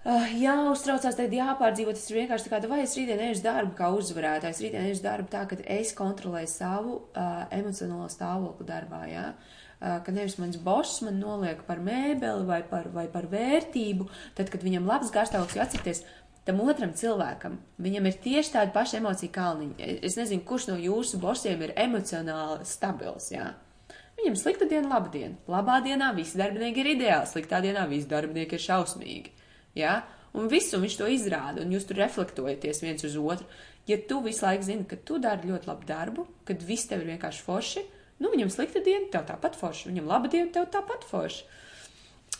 jāuztraucās, tagad jāpārdzīvo. Tas ir vienkārši tā kā, vai es rītdien eju uz darbu kā uzvarētājs, rītdien eju uz darbu tā, ka es kontrolēju savu uh, emocionālo stāvokli darbā. Jā? Uh, ka nevis mans boss man noliek par mēbeli vai par, vai par vērtību, tad, kad viņam labs garstāvoklis, atcerieties, tam otram cilvēkam, viņam ir tieši tāda paša emocija kalniņa. Es nezinu, kurš no jūsu bosiem ir emocionāli stabils, jā. Viņam slikta diena, laba diena. Labā dienā visi darbinieki ir ideāli, sliktā dienā visi darbinieki ir šausmīgi. Ja? Un visu viņš to izrāda, un jūs tur reflektojaties viens uz otru. Ja tu visu laiku zini, ka tu dari ļoti labu darbu, kad viss tev ir vienkārši forši, nu viņam slikta diena, tev tāpat forši, viņam laba diena, tev tāpat forši.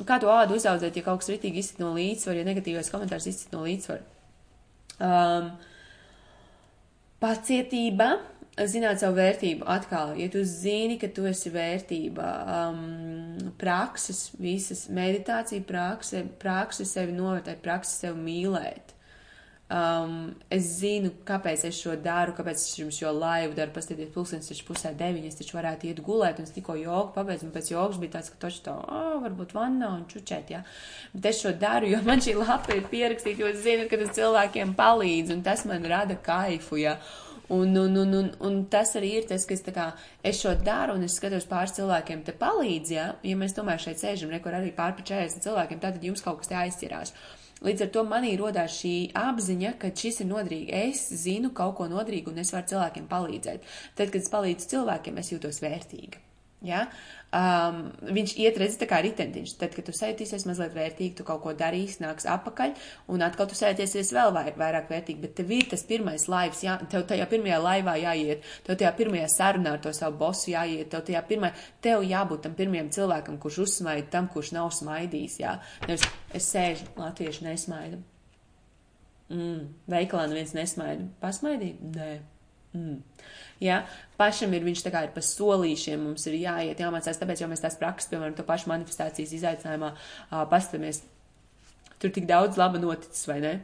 Kā to ādu uzaudzēt, ja kaut kas ritīgi izsit no līdzsvara, ja negatīvais komentārs izsit no līdzsvara? Um, pacietība, zināt savu vērtību atkal, ja tu zini, ka tu esi vērtība, um, prakses, visas meditācija prakse, prakse sevi novērtēt, prakse sevi mīlēt. Um, es zinu, kāpēc es šo daru, kāpēc es jums šo laivu daru, paskatieties, pulkstenis taču pusē deviņas, taču varētu iet gulēt, un es tikko jogu pabeidzu, un pēc jogas bija tāds, ka toči tā, oh, varbūt vannā un čučēt, jā. Bet es šo daru, jo man šī lapa ir pierakstīta, jo es zinu, ka tas cilvēkiem palīdz, un tas man rada kaifu, jā. Un, un, un, un, un tas arī ir tas, kas kā, es šo daru, un es skatos pāris cilvēkiem te palīdz, ja, ja mēs tomēr šeit sēžam, rekur arī pār pa 40 cilvēkiem, tad jums kaut kas te aizķirās. Līdz ar to manī rodās šī apziņa, ka šis ir noderīgi. Es zinu kaut ko noderīgu, un es varu cilvēkiem palīdzēt. Tad, kad es palīdzu cilvēkiem, es jūtos vērtīga. Ja? Um, viņš iet redz tā kā ritentiņš. Tad, kad tu sētīsies mazliet vērtīgi, tu kaut ko darīsi, nāks apakaļ, un atkal tu sētīsies vēl vai, vairāk vērtīgi. Bet tev ir tas pirmais laivs, jā, tev tajā pirmajā laivā jāiet, tev tajā pirmajā sarunā ar to savu bosu jāiet, tev tajā pirmajā, tev jābūt tam pirmajam cilvēkam, kurš uzsmaida tam, kurš nav smaidījis, jā. Nevis es sēžu, latvieši nesmaida. Mm, veikalā neviens nesmaida. Pasmaidīt? Nē. Mm. Ja? Pašam ir viņš tā kā ir pa solīšiem, mums ir jāiet, jāmācās, tāpēc jau mēs tās prakses, piemēram, to pašu manifestācijas izaicinājumā uh, pastamies. Tur tik daudz laba noticis, vai ne?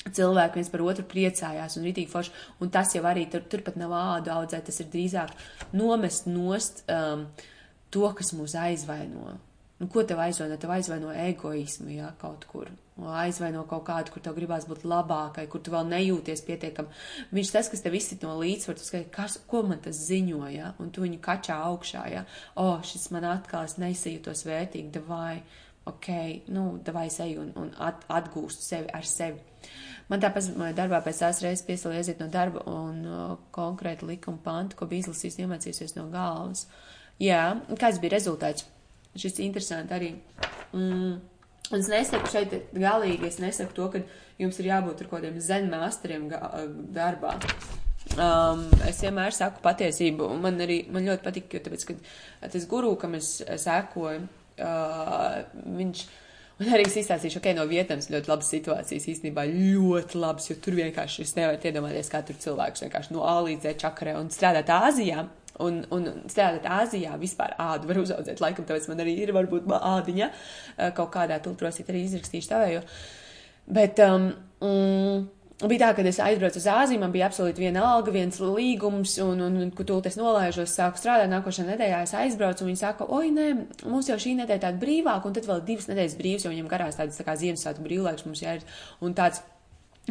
Cilvēki viens par otru priecājās un ritīgi forši, un tas jau arī tur, turpat nav ādu audzēt, tas ir drīzāk nomest nost um, to, kas mūs aizvaino. Nu, ko tev aizvaino? Tev aizvaino egoismu, jā, kaut kur aizvaino kaut kādu, kur tev gribās būt labākai, kur tu vēl nejūties pietiekam. Viņš tas, kas tev izsit no līdzsvaru, tu skaties, kas, ko man tas ziņo, ja? un tu viņu kačā augšā, ja? o, oh, šis man atkal, es nesajūtos vērtīgi, davai, ok, nu, davai es eju un, un at, atgūstu sevi ar sevi. Man tāpēc darbā pēc tās reizes piesali aiziet no darba un uh, konkrēti likuma pantu, ko bija izlasījis, iemācījusies no galvas. Jā, kāds bija rezultāts? Šis interesanti arī. Mm, Un es nesaku šeit galīgi, es nesaku to, ka jums ir jābūt ar kaut kādiem zenmāsteriem darbā. Um, es vienmēr saku patiesību, un man arī man ļoti patīk, jo tāpēc, ka tas guru, kam es sekoju, uh, viņš. Un arī es izstāstīšu, ok, no vietnes ļoti labas situācijas, īstenībā ļoti labas, jo tur vienkārši es nevaru iedomāties, kā tur cilvēks vienkārši no A līdz Z čakarē un strādāt Āzijā. Un, un strādāt Āzijā vispār ādu var uzaudzēt, laikam, tāpēc man arī ir varbūt ādiņa kaut kādā tultrosīt arī izrakstīšu tavējo. Bet, um, mm, bija tā, ka es aizbraucu uz Āziju, man bija absolūti viena alga, viens līgums, un, un, un kur tūlīt es nolaižos, sāku strādāt. Nākošajā nedēļā es aizbraucu, un viņi saka, oi, nē, mums jau šī nedēļa tāda brīvāka, un tad vēl divas nedēļas brīvs, jo viņam garās tādas tā kā Ziemassvētku brīvlaiks mums jāir. Un tāds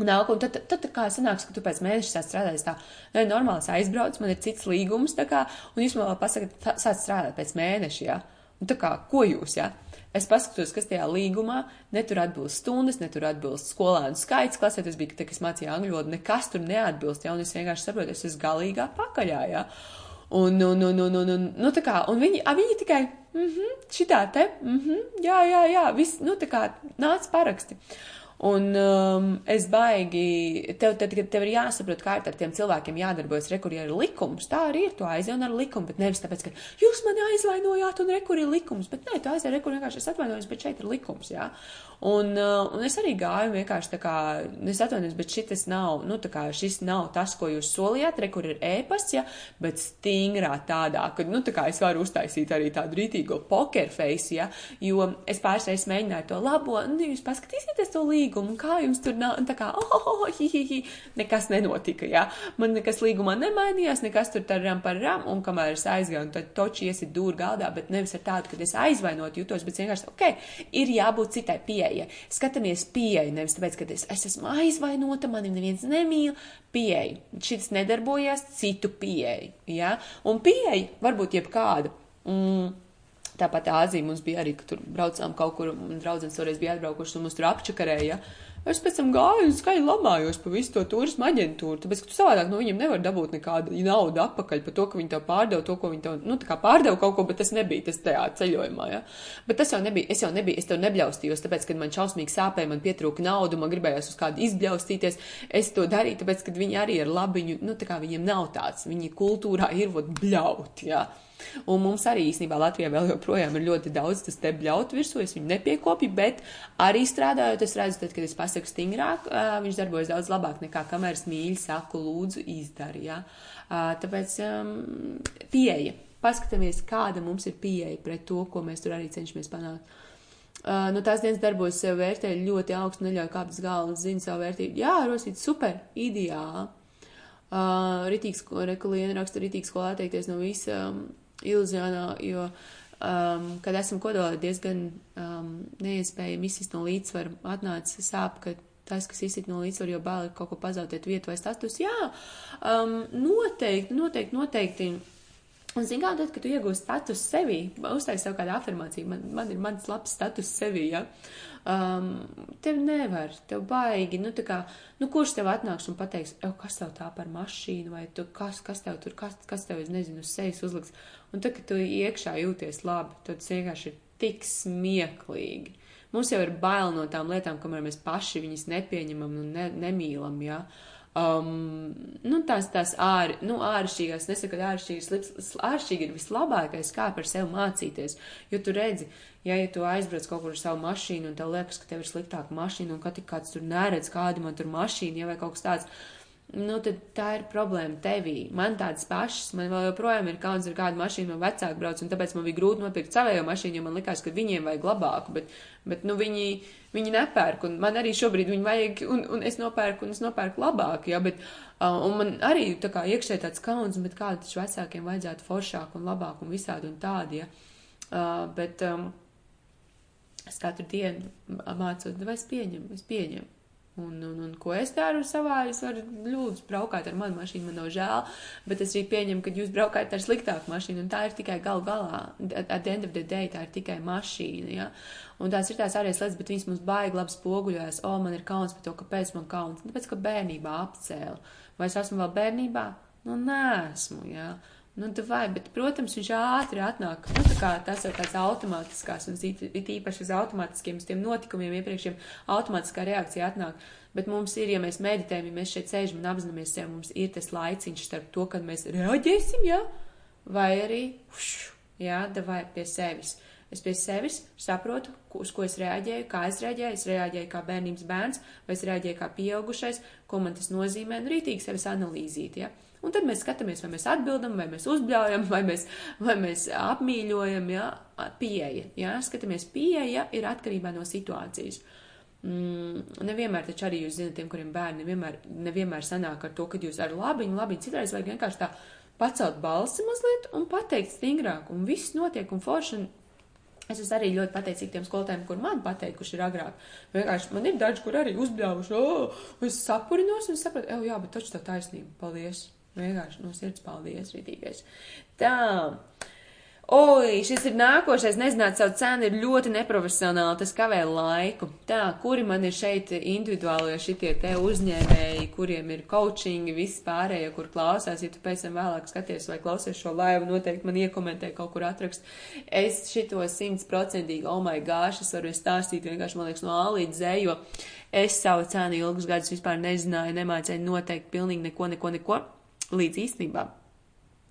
Nāk, un tad, tad, tad kā sanāks, ka tu pēc mēneša strādāsi tā, ne, normāls aizbrauc, man ir cits līgums, tā kā, un jūs man vēl pasakat, sāc strādāt pēc mēneša, jā. Un tā kā, ko jūs, jā? Es paskatos, kas tajā līgumā, netur atbilst stundas, netur atbilst skolēnu skaits klasē, tas bija, kad es mācīju angļu valodu, nekas tur neatbilst, jā, un es vienkārši saprotu, es esmu galīgā pakaļā, jā. Un, un, un, un, un, un, nu, tā kā, un viņi, a, viņi tikai, mhm, mm šitā te, mhm, mm jā, jā, jā, viss, nu, tā kā, nāc paraksti. Uh, Un um, es baigi, tev, tad, kad tev ir jāsaprot, kā ir ar tiem cilvēkiem jādarbojas, rekurī ir likums, tā arī ir, tu aizej un ar likumu, bet nevis tāpēc, ka jūs mani aizvainojāt un rekurī ir likums, bet nē, tu aizej rekurī vienkārši es atvainojos, bet šeit ir likums, jā. Un, uh, un es arī gāju vienkārši tā kā, es atvainojos, bet šitas nav, nu tā kā šis nav tas, ko jūs solījāt, re, kur ir ēpasts, ja, bet stingrā tādā, ka, nu tā kā es varu uztaisīt arī tādu rītīgo poker face, ja, jo es pāris reizes mēģināju to labo, nu jūs paskatīsieties to līgumu, kā jums tur nav, tā kā, oh, oh, oh, hi, hi, hi, nekas nenotika, ja, man nekas līgumā nemainījās, nekas tur taram par ram, un kamēr es aizgāju, un tad toči iesit dūri galdā, bet nevis ar tādu, ka es aizvainot jūtos, bet vienkārši, ok, ir jābūt citai pieeja. Skatāmies pieeja, nevis tāpēc, ka es, es esmu aizvainota, mani neviens nemīl. Pieeja. Šis nedarbojās citu pieeja. Ja? Un pieeja var būt jebkāda. Mm. Tāpat Āzija mums bija arī, ka tur braucām kaut kur, un draudzens toreiz bija atbraukuši, un mums tur apčakarēja. Ja? Es pēc tam gāju un skaļi lamājos par visu to turismu aģentūru, tāpēc, ka tu savādāk no viņiem nevar dabūt nekādu naudu atpakaļ par to, ka viņi tev pārdeva to, ko viņi tev, nu, tā kā pārdeva kaut ko, bet tas nebija tas tajā ceļojumā, ja. Bet tas jau nebija, es jau nebiju, es tev nebļaustījos, tāpēc, kad man šausmīgi sāpēja, man pietrūka naudu, man gribējās uz kādu izbļaustīties, es to darīju, tāpēc, ka viņi arī ir labiņu, nu, tā kā viņiem nav tāds, viņi kultūrā ir, vot, bļaut, ja. Un mums arī īstenībā Latvijā vēl joprojām ir ļoti daudz tas te bļaut virsū, es viņu nepiekopju, bet arī strādājot, es redzu, tad, kad es pasaku stingrāk, viņš darbojas daudz labāk nekā kameras mīļi saku, lūdzu, izdari, jā. Tāpēc um, pieeja. Paskatāmies, kāda mums ir pieeja pret to, ko mēs tur arī cenšamies panākt. Uh, nu, tās dienas darbos sev vērtē ļoti augstu, neļauj kāpt uz galvas, zina savu vērtību. Jā, rosīt super, ideāli. Uh, ritīgs, ko Rekulīna raksta, ritīgs, ko atteikties no visa um, ilūzionā, jo, um, kad esam kodolā diezgan um, neiespējami izsist no līdzsvaru, atnāca sāp, ka tas, kas izsit no līdzsvaru, jo bail kaut ko pazaudēt vietu vai status. Jā, um, noteikti, noteikti, noteikti. Un, zinām, tad, kad tu iegūsi status sevi, uztaisi sev kādu afirmāciju, man, man ir mans labs status sevi, ja, um, tev nevar, tev baigi, nu, tā kā, nu, kurš tev atnāks un pateiks, kas tev tā par mašīnu, vai tu, kas, kas tev tur, kas, kas tev, es nezinu, uz sejas uzliks. Un tad, kad tu iekšā jūties labi, tad tas vienkārši ir tik smieklīgi. Mums jau ir bail no tām lietām, kamēr mēs paši viņas nepieņemam un ne, nemīlam. Ja? Um, nu, tās tās ār, nu, āršķirīgās, nesaku, ka āršķirīgi ir vislabākais, kā par sevi mācīties. Jo tu redzi, ja, ja tu aizbrauc kaut kur ar savu mašīnu un tev liekas, ka tev ir sliktāka mašīna un ka tik kāds tur neredz, kāda man tur mašīna, ja vai kaut kas tāds nu, tad tā ir problēma tevī. Man tādas pašas, man vēl joprojām ir kauns ar kādu mašīnu, man vecāki brauc, un tāpēc man bija grūti nopirkt savējo mašīnu, jo man likās, ka viņiem vajag labāku, bet, bet nu, viņi, viņi nepērk, un man arī šobrīd viņi vajag, un, un es nopērku, un es nopērku labāku, ja, bet, uh, un man arī tā kā iekšē tāds kauns, bet kādu taču vecākiem vajadzētu foršāku un labāku un visādi un tādi, ja. Uh, bet um, es katru dienu mācot, vai es pieņemu, es pieņemu. Un, un, un ko es daru savā, es varu lūdzu braukāt ar manu mašīnu, man nav žēl, bet es arī pieņemu, ka jūs braukājat ar sliktāku mašīnu, un tā ir tikai gal galā, at the end of the day, tā ir tikai mašīna, ja? Un tās ir tās ārējas lietas, bet viņas mums baigi labi spoguļojas, o, man ir kauns par to, kāpēc man kauns, tāpēc, ka bērnībā apcēla. Vai es esmu vēl bērnībā? Nu, nē, esmu, jā. Ja? Nu, vai, bet, protams, viņš ātri atnāk. Nu, tā kā tas ir tāds automātiskās, un it īpaši uz automātiskiem, uz tiem notikumiem iepriekšiem automātiskā reakcija atnāk. Bet mums ir, ja mēs meditējam, ja mēs šeit sēžam un apzināmies sevi, mums ir tas laiciņš starp to, kad mēs reaģēsim, jā, vai arī, uš, jā, davai pie sevis. Es pie sevis saprotu, uz ko es reaģēju, kā es reaģēju. Es reaģēju kā bērnības bērns, vai es reaģēju kā pieaugušais, ko man tas nozīmē. Nu, rītīgi sevis analīzīt, ja. Un tad mēs skatāmies, vai mēs atbildam, vai mēs uzbļaujam, vai mēs, vai mēs apmīļojam, ja, pieeja. Ja, skatāmies, pieeja ir atkarībā no situācijas. Mm, nevienmēr taču arī jūs zināt, tiem, kuriem bērni nevienmēr, nevienmēr sanāk ar to, ka jūs ar labiņu, labiņu, citreiz vajag vienkārši tā pacelt balsi mazliet un pateikt stingrāk, un viss notiek, un forši, Es esmu arī ļoti pateicīga tiem skolotājiem, kur man pateikuši ir agrāk. Vienkārši man ir daži, kur arī uzbļāvuši, oh, es sapurinos un sapratu, ej, jā, bet taču tā taisnība, paldies. Vienkārši no sirds paldies, rītīgais. Tā. Oi, šis ir nākošais, nezināt savu cenu, ir ļoti neprofesionāli, tas kavē laiku. Tā, kuri man ir šeit individuālie šitie te uzņēmēji, kuriem ir coachingi, viss pārējie, kur klausās, ja tu pēc tam vēlāk skaties vai klausies šo laivu, noteikti man iekomentē kaut kur atrakst. Es šito simtprocentīgi, oh my gosh, es varu stāstīt vienkārši, man liekas, no A līdz Z, jo es savu cenu ilgus gadus vispār nezināju, nemācēju noteikt pilnīgi neko, neko, neko, līdz īstenībā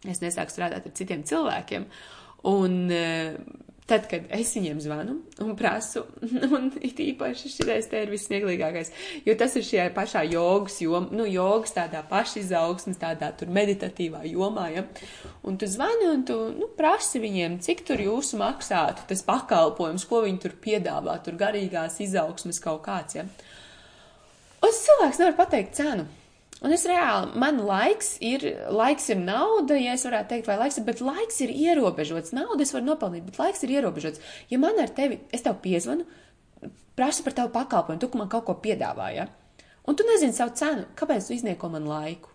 es nesāku strādāt ar citiem cilvēkiem. Un eh, tad, kad es viņiem zvanu un prasu, un it īpaši šis te ir vissmieklīgākais, jo tas ir šajā pašā jogas jomā, nu, jogas tādā pašizaugsmes, tādā tur meditatīvā jomā, ja, un tu zvani un tu, nu, prasi viņiem, cik tur jūsu maksātu tas pakalpojums, ko viņi tur piedāvā, tur garīgās izaugsmes kaut kāds, ja. Un cilvēks nevar pateikt cenu. Un es reāli, man laiks ir, laiks ir nauda, ja es varētu teikt, vai laiks ir, bet laiks ir ierobežots. Naudu es varu nopelnīt, bet laiks ir ierobežots. Ja man ar tevi, es tev piezvanu, prasu par tavu pakalpojumu, tu man kaut ko piedāvāji, ja? un tu nezini savu cenu, kāpēc tu iznieko man laiku?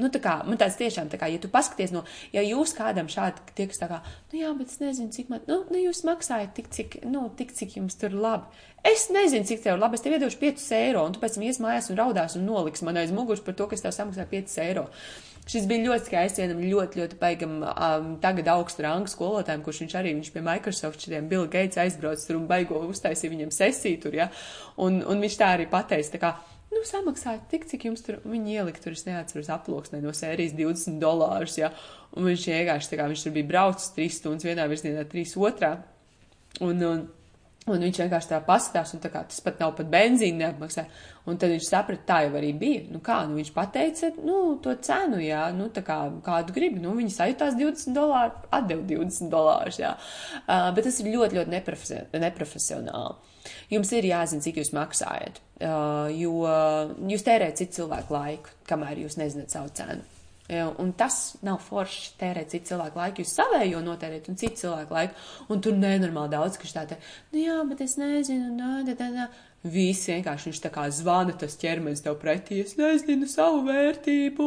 Nu, tā kā, man tāds tiešām, tā kā, ja tu paskaties no, ja jūs kādam šādi tiek tā kā, nu jā, bet es nezinu, cik man, nu, nu jūs maksājat tik, cik, nu, tik, cik jums tur labi. Es nezinu, cik tev labi, es tev iedošu 5 eiro, un tu pēc tam ies mājās un raudās un noliks man aiz muguras par to, ka es tev samaksāju 5 eiro. Šis bija ļoti skaists, vienam ļoti, ļoti paigam um, tagad augstu rangu skolotājiem, kurš viņš arī, viņš pie Microsoft šitiem Bill Gates aizbrauc tur un baigo uztaisīja viņam sesiju tur, ja, un, un viņš tā arī pateica, tā kā, nu, samaksājiet tik, cik jums tur, viņi ielika tur, es neatceros, aploksnē no sērijas 20 dolārus, ja, un viņš vienkārši, tā kā viņš tur bija braucis 3 stundas vienā virzienā, 3 otrā, un, un, un viņš vienkārši tā paskatās, un tā kā tas pat nav pat benzīna neapmaksā, un tad viņš saprata, tā jau arī bija, nu kā, nu viņš pateica, nu, to cenu, jā, nu, tā kā, kādu gribi, nu, viņi sajūtās 20 dolāru, atdev 20 dolārus, jā, uh, bet tas ir ļoti, ļoti neprofesionāli. Jums ir jāzina, cik jūs maksājat, uh, jo jūs tērējat citu cilvēku laiku, kamēr jūs nezināt savu cenu. Un tas nav forši tērēt citu cilvēku laiku, jūs savējo notērēt un citu cilvēku laiku, un tur nenormāli daudz, kas tā te, nu jā, bet es nezinu, nā, tā, tā, tā. Viss vienkārši viņš tā kā zvana, tas ķermenis tev pretī, es nezinu savu vērtību.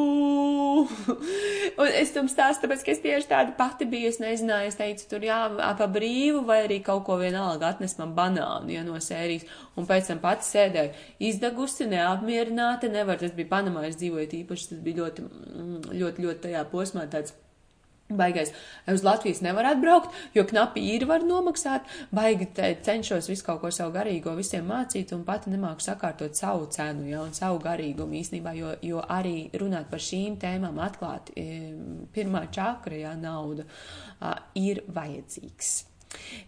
un es tam stāstu, tāpēc, ka es tieši tāda pati biju, es nezināju, es teicu, tur jā, pa brīvu, vai arī kaut ko vienalga atnes man banānu, ja no sērijas. Un pēc tam pati sēdēju izdegusi, neapmierināta, nevar, tas bija Panamā, es dzīvoju īpaši, tas bija ļoti, mm, ļoti, ļoti tajā posmā tāds Baigais, uz Latvijas nevar atbraukt, jo knapi īri var nomaksāt, baigi cenšos visu kaut ko savu garīgo visiem mācīt un pati nemāku sakārtot savu cenu, ja, un savu garīgumu īstenībā, jo, jo arī runāt par šīm tēmām atklāt, pirmā čakra, ja, nauda, ir vajadzīgs.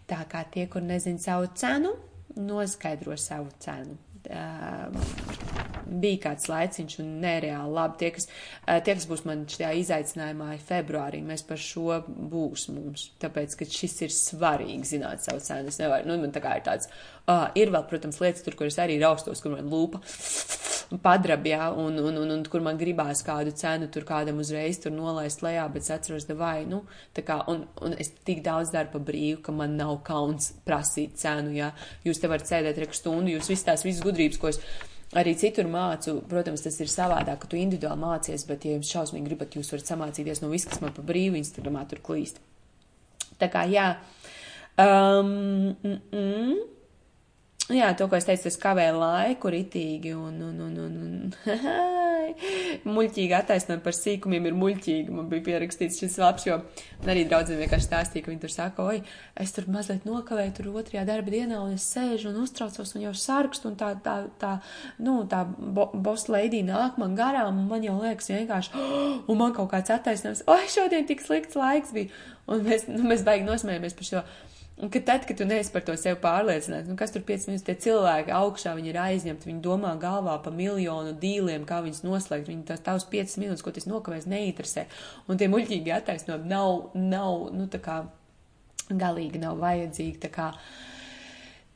Tā kā tie, kur nezin savu cenu, noskaidro savu cenu. Um, bija kāds laiciņš un nereāli labi. Tie, kas, uh, tie, kas būs man šajā izaicinājumā februārī, mēs par šo būs mums. Tāpēc, ka šis ir svarīgi zināt savu cenu. Es nevaru, nu, man tā kā ir tāds, uh, ir vēl, protams, lietas tur, kuras arī raustos, kur man lūpa padrab, jā, un, un, un, un kur man gribās kādu cenu tur kādam uzreiz tur nolaist lejā, bet es atceros, vai, nu, tā kā, un, un es tik daudz daru pa brīvu, ka man nav kauns prasīt cenu, jā. Jūs te varat sēdēt reku stundu, jūs visas tās visas gudrības, ko es arī citur mācu, protams, tas ir savādāk, ka tu individuāli mācies, bet, ja jums šausmīgi gribat, jūs varat samācīties no viss, kas man pa brīvu Instagramā tur klīst. Tā kā, jā. Um, mm, mm. Jā, to, ko es teicu, tas kavē laiku ritīgi un, un, un, un, un muļķīgi attaisnojumi par sīkumiem ir muļķīgi. Man bija pierakstīts šis labs, jo arī draudzene vienkārši stāstīja, ka viņi tur saka, oi, es tur mazliet nokavēju tur otrajā darba dienā un es sēžu un uztraucos un jau sarkstu un tā, tā, tā, nu, tā bo, boss lady nāk man garām un man jau liekas vienkārši, oh, un man kaut kāds attaisnojums, oi, šodien tik slikts laiks bija. Un mēs, nu, mēs baigi nosmējamies par šo. Un ka tad, kad tu neesi par to sev pārliecināts, nu kas tur 5 minūtes tie cilvēki augšā, viņi ir aizņemti, viņi domā galvā pa miljonu dīliem, kā viņus noslēgt, viņi tās tavs 5 minūtes, ko tas nokavēs, neinteresē. Un tie muļķīgi attaisnojumi nav, nav, nu tā kā galīgi nav vajadzīgi, tā kā. Uh,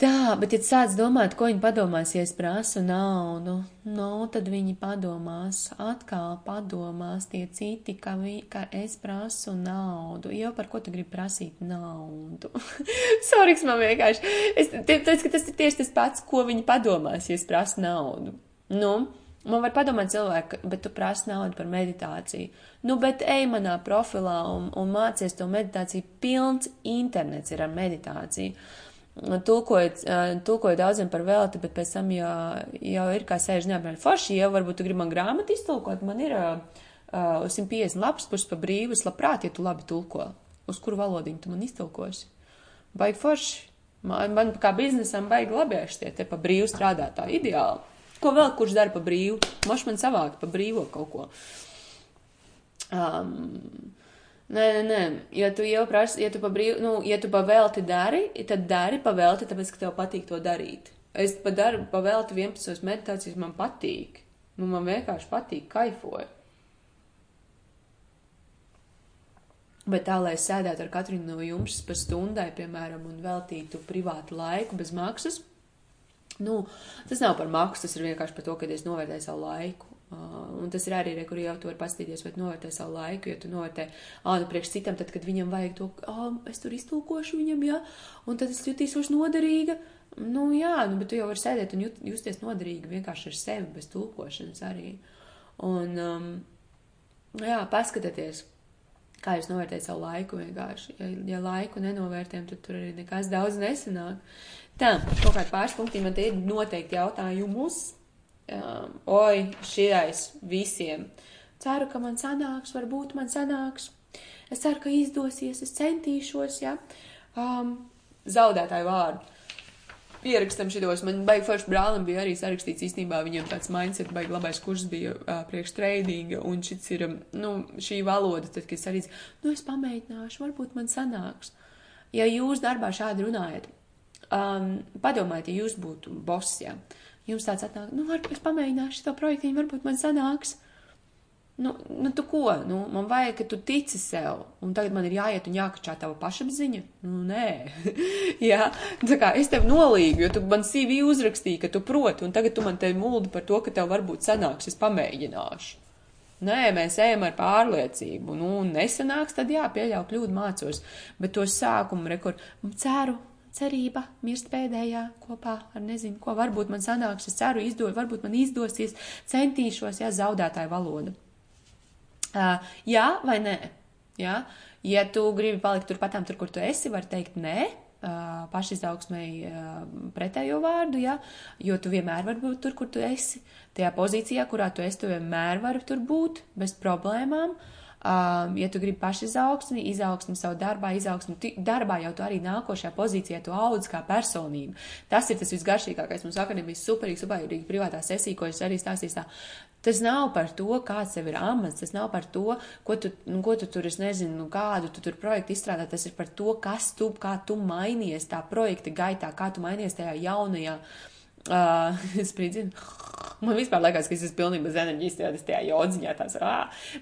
Tā, bet, ja sāc domāt, ko viņi padomās, ja es prasu naudu, nu, tad viņi padomās, atkal padomās tie citi, ka, vi, ka es prasu naudu. Jau par ko tu gribi prasīt naudu? Soriks man vienkārši. Es teicu, ka tas ir tieši tas pats, ko viņi padomās, ja es prasu naudu. Nu, man var padomāt cilvēki, bet tu prasi naudu par meditāciju. Nu, bet ej manā profilā un, un mācies to meditāciju. Pilns internets ir ar meditāciju tulkoju, tulkoju daudziem par velti, bet pēc tam jau, jau ir kā sēž neapmēram forši, jau varbūt tu gribi man grāmatu iztulkot, man ir uh, 150 lapas puses pa brīvu, es labprāt, ja tu labi tulko. Uz kuru valodiņu tu man iztulkosi? Baigi forši. Man, man kā biznesam baigi labieši tie te pa brīvu strādātāji. Ideāli. Ko vēl kurš dara pa brīvu? Moš man savākt pa brīvo kaut ko. Um, Nē, nē, nē, ja tu jau prasi, ja tu pa brīvu, nu, ja tu pa velti dari, tad dari pa velti, tāpēc, ka tev patīk to darīt. Es pa daru pa velti 11 meditācijas, man patīk. Nu, man vienkārši patīk, kaifoju. Bet tā, lai es sēdētu ar katru no jums par stundai, piemēram, un veltītu privātu laiku bez maksas, nu, tas nav par maksu, tas ir vienkārši par to, ka es novērtēju savu laiku. Uh, un tas ir arī, re, kur jau tu vari pastīties, vai novērtē savu laiku, jo tu novērtē, ā, nu priekš citam, tad, kad viņam vajag to, ā, es tur iztulkošu viņam, jā, un tad es jutīšos noderīga. Nu, jā, nu, bet tu jau vari sēdēt un jut, justies noderīgi vienkārši ar sevi, bez tulkošanas arī. Un, um, jā, paskatieties, kā jūs novērtējat savu laiku vienkārši. Ja, ja laiku nenovērtējam, tad tur arī nekas daudz nesanāk. Tā, kaut kādi pāris punkti man te ir noteikti jautājumus um, oi, šitais visiem. Ceru, ka man sanāks, varbūt man sanāks. Es ceru, ka izdosies, es centīšos, ja. Um, zaudētāju vārdu. Pierakstam šitos, man baigi forši brālim bija arī sarakstīts īstenībā, viņam tāds mindset, baigi labais kurs bija uh, priekš tradinga, un šis ir, nu, šī valoda, tad, kad es arī, nu, es pamēģināšu, varbūt man sanāks. Ja jūs darbā šādi runājat, um, padomājiet, ja jūs būtu boss, ja. Uh, jums tāds atnāk, nu, varbūt es pamēģināšu to projektu, varbūt man sanāks. Nu, nu, tu ko? Nu, man vajag, ka tu tici sev, un tagad man ir jāiet un jākačā tava pašapziņa. Nu, nē, jā, tā kā es tev nolīgu, jo tu man CV uzrakstīji, ka tu proti, un tagad tu man te muldi par to, ka tev varbūt sanāks, es pamēģināšu. Nē, mēs ejam ar pārliecību. Nu, nesanāks, tad jā, pieļauju kļūdu mācos. Bet to sākumu, rekur, ceru, cerība mirst pēdējā kopā ar nezinu, ko varbūt man sanāks, es ceru, izdod, varbūt man izdosies, centīšos, jā, zaudētāju valodu. Uh, jā vai nē? Jā? Ja tu gribi palikt turpatām tur, kur tu esi, var teikt nē, uh, pašizaugsmēji uh, pretējo vārdu, jā, jo tu vienmēr vari būt tur, kur tu esi. Tajā pozīcijā, kurā tu esi, tu vienmēr vari tur būt bez problēmām. Uh, Um, ja tu gribi pašizaugsmi, izaugsmi savu darbā, izaugsmi darbā, jau tu arī nākošajā pozīcijā tu audz kā personība. Tas ir tas visgaršīgākais. Mums akadēmijas superīgi, superīgi privātā sesija, ko es arī stāstīju. Tā. Tas nav par to, kāds tev ir amats, tas nav par to, ko tu, nu, ko tu tur, es nezinu, nu, kādu tu tur projektu izstrādā, tas ir par to, kas tu, kā tu mainies tā projekta gaitā, kā tu mainies tajā jaunajā, uh, spridzinu Man vispār liekas, ka es esmu pilnībā bez enerģijas, tajā, tajā jodziņā, tās, ā,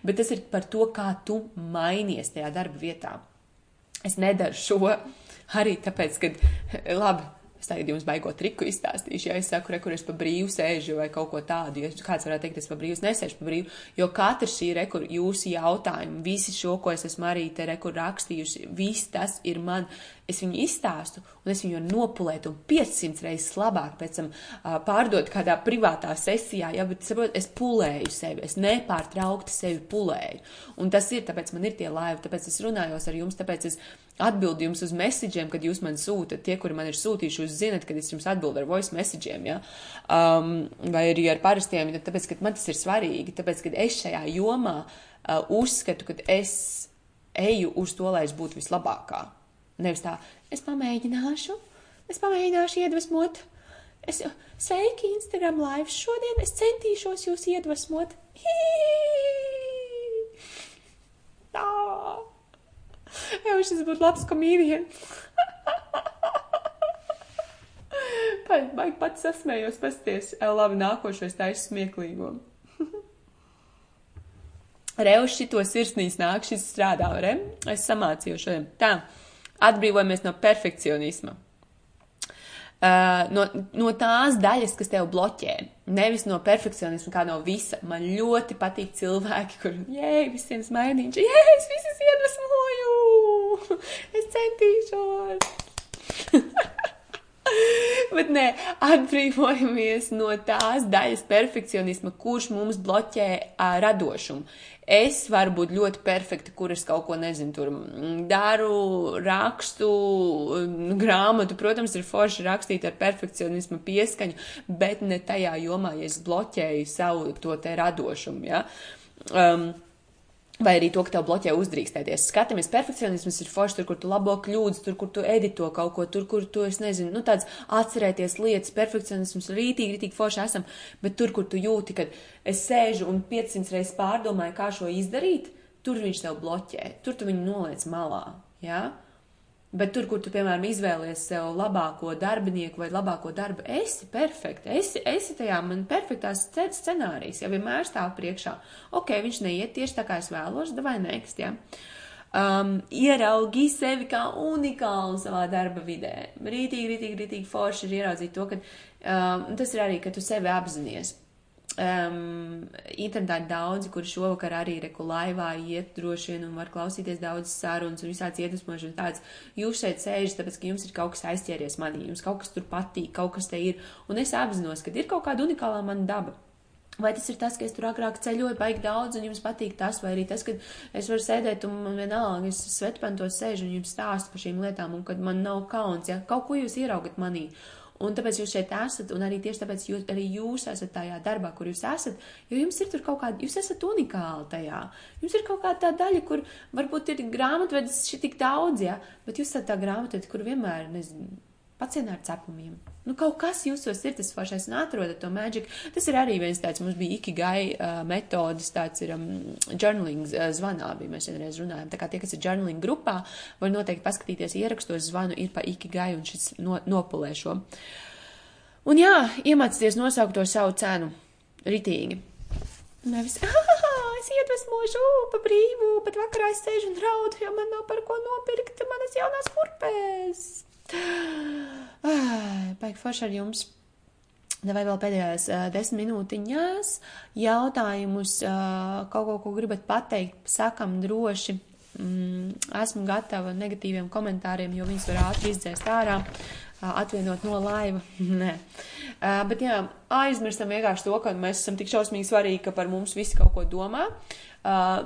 bet tas ir par to, kā tu mainies tajā darba vietā. Es nedaru šo arī tāpēc, ka, labi, Es tagad jums baigo triku izstāstīšu, ja es saku, re, kur es pa brīvu sēžu vai kaut ko tādu, ja kāds varētu teikt, es pa brīvu nesēžu pa brīvu, jo katrs šī rekur jūsu jautājumi, visi šo, ko es esmu arī te rekur rakstījusi, viss tas ir man, es viņu izstāstu un es viņu nopulēt un 500 reizes labāk pēc tam uh, pārdot kādā privātā sesijā, ja, bet saprot, es pulēju sevi, es nepārtraukti sevi pulēju. Un tas ir, tāpēc man ir tie laivi, tāpēc es runājos ar jums, tāpēc es atbildi jums uz messageiem, kad jūs man sūtat. Tie, kuri man ir sūtījuši, jūs zinat, kad es jums atbildu ar voice messageiem, ja? um, vai arī ar parastiem, tāpēc, ka man tas ir svarīgi, tāpēc, ka es šajā jomā uh, uzskatu, ka es eju uz to, lai es būtu vislabākā. Nevis tā, es pamēģināšu, es pamēģināšu iedvesmot. Es, sveiki, Instagram live. Šodien es centīšos jūs iedvesmot. Tā. Jā, šis būtu labs komīdijs. Baigi pats sasmējos, pasties. Labi, nākošais taisa smieklīgo. Reus šito sirsnīs nāk, šis strādā, re? Es samācīju šodien. Tā, atbrīvojamies no perfekcionisma. Uh, no, no tās daļas, kas tev bloķē, nevis no perfekcionisma, kā no visa. Man ļoti patīk cilvēki, kur, jē, visiem smaidīņš, jē, es visus iedvesmoju, es centīšos. Bet nē, atbrīvojamies no tās daļas perfekcionisma, kurš mums bloķē uh, radošumu. Es varu būt ļoti perfekta, kur es kaut ko nezinu, tur mm, daru, rakstu, mm, grāmatu. Protams, ir forši rakstīt ar perfekcionismu pieskaņu, bet ne tajā jomā, ja es bloķēju savu to te radošumu. Ja? Um, Vai arī to, ka tev bloķē uzdrīkstēties. Skatāmies, perfekcionisms ir forši tur, kur tu labo kļūdas, tur, kur tu edito kaut ko, tur, kur tu, es nezinu, nu tāds atcerēties lietas, perfekcionisms rītīgi, rītīgi forši esam, bet tur, kur tu jūti, ka es sēžu un 500 reizes pārdomāju, kā šo izdarīt, tur viņš tev bloķē, tur tu viņu noliec malā, jā? Ja? Bet tur, kur tu, piemēram, izvēlies sev labāko darbinieku vai labāko darbu, esi perfekta. Esi, esi tajā man perfektās scenārijas, ja vienmēr stāv priekšā. Ok, viņš neiet tieši tā, kā es vēlos, vai nekst, ja. Um, ieraugi sevi kā unikālu savā darba vidē. Rītīgi, rītīgi, rītīgi forši ir ieraudzīt to, ka um, tas ir arī, ka tu sevi apzinies. Um, internetā ir daudzi, kuri šovakar arī reku laivā iet droši vien un var klausīties daudz sarunas un visāds iedvesmošanas tāds. Jūs šeit sēžat, tāpēc, ka jums ir kaut kas aizķēries manī, jums kaut kas tur patīk, kaut kas te ir, un es apzinos, ka ir kaut kāda unikālā mana daba. Vai tas ir tas, ka es tur agrāk ceļoju, baigi daudz, un jums patīk tas, vai arī tas, ka es varu sēdēt un man vienalga, es svetpantos sēžu un jums stāstu par šīm lietām, un kad man nav kauns, ja kaut ko jūs iraugat manī. Un tāpēc jūs šeit esat, un arī tieši tāpēc jūs, arī jūs esat tajā darbā, kur jūs esat, jo jums ir tur kaut kāda, jūs esat unikāli tajā. Jums ir kaut kāda tā daļa, kur varbūt ir grāmatvedis šī tik daudz, ja, bet jūs esat tā grāmatvedi, kur vienmēr, nezinu, pacienā ar cepumiem. Nu, kaut kas jūsos ir tas foršais un atrodat to mēģiku. Tas ir arī viens tāds, mums bija ikigai uh, metodas, tāds ir um, journaling uh, zvanā, bija mēs vienreiz runājam. Tā kā tie, kas ir journaling grupā, var noteikti paskatīties ierakstos zvanu, ir pa ikigai un šis no, nopulē šo. Un jā, iemācīties nosaukt to savu cenu. Ritīgi. Nevis, ah, es iedvesmošu pa brīvu, bet vakarā es sēžu un raudu, jo man nav par ko nopirkt manas jaunās kurpēs. Baigi forši ar jums. Vai vēl pēdējās uh, desmit minūtiņās jautājumus, uh, kaut ko, ko gribat pateikt, sakam droši. Mm, esmu gatava negatīviem komentāriem, jo viņus var ātri izdzēst ārā, atvienot no laiva. Nē. Uh, bet jā, aizmirstam vienkārši to, ka mēs esam tik šausmīgi svarīgi, ka par mums visi kaut ko domā.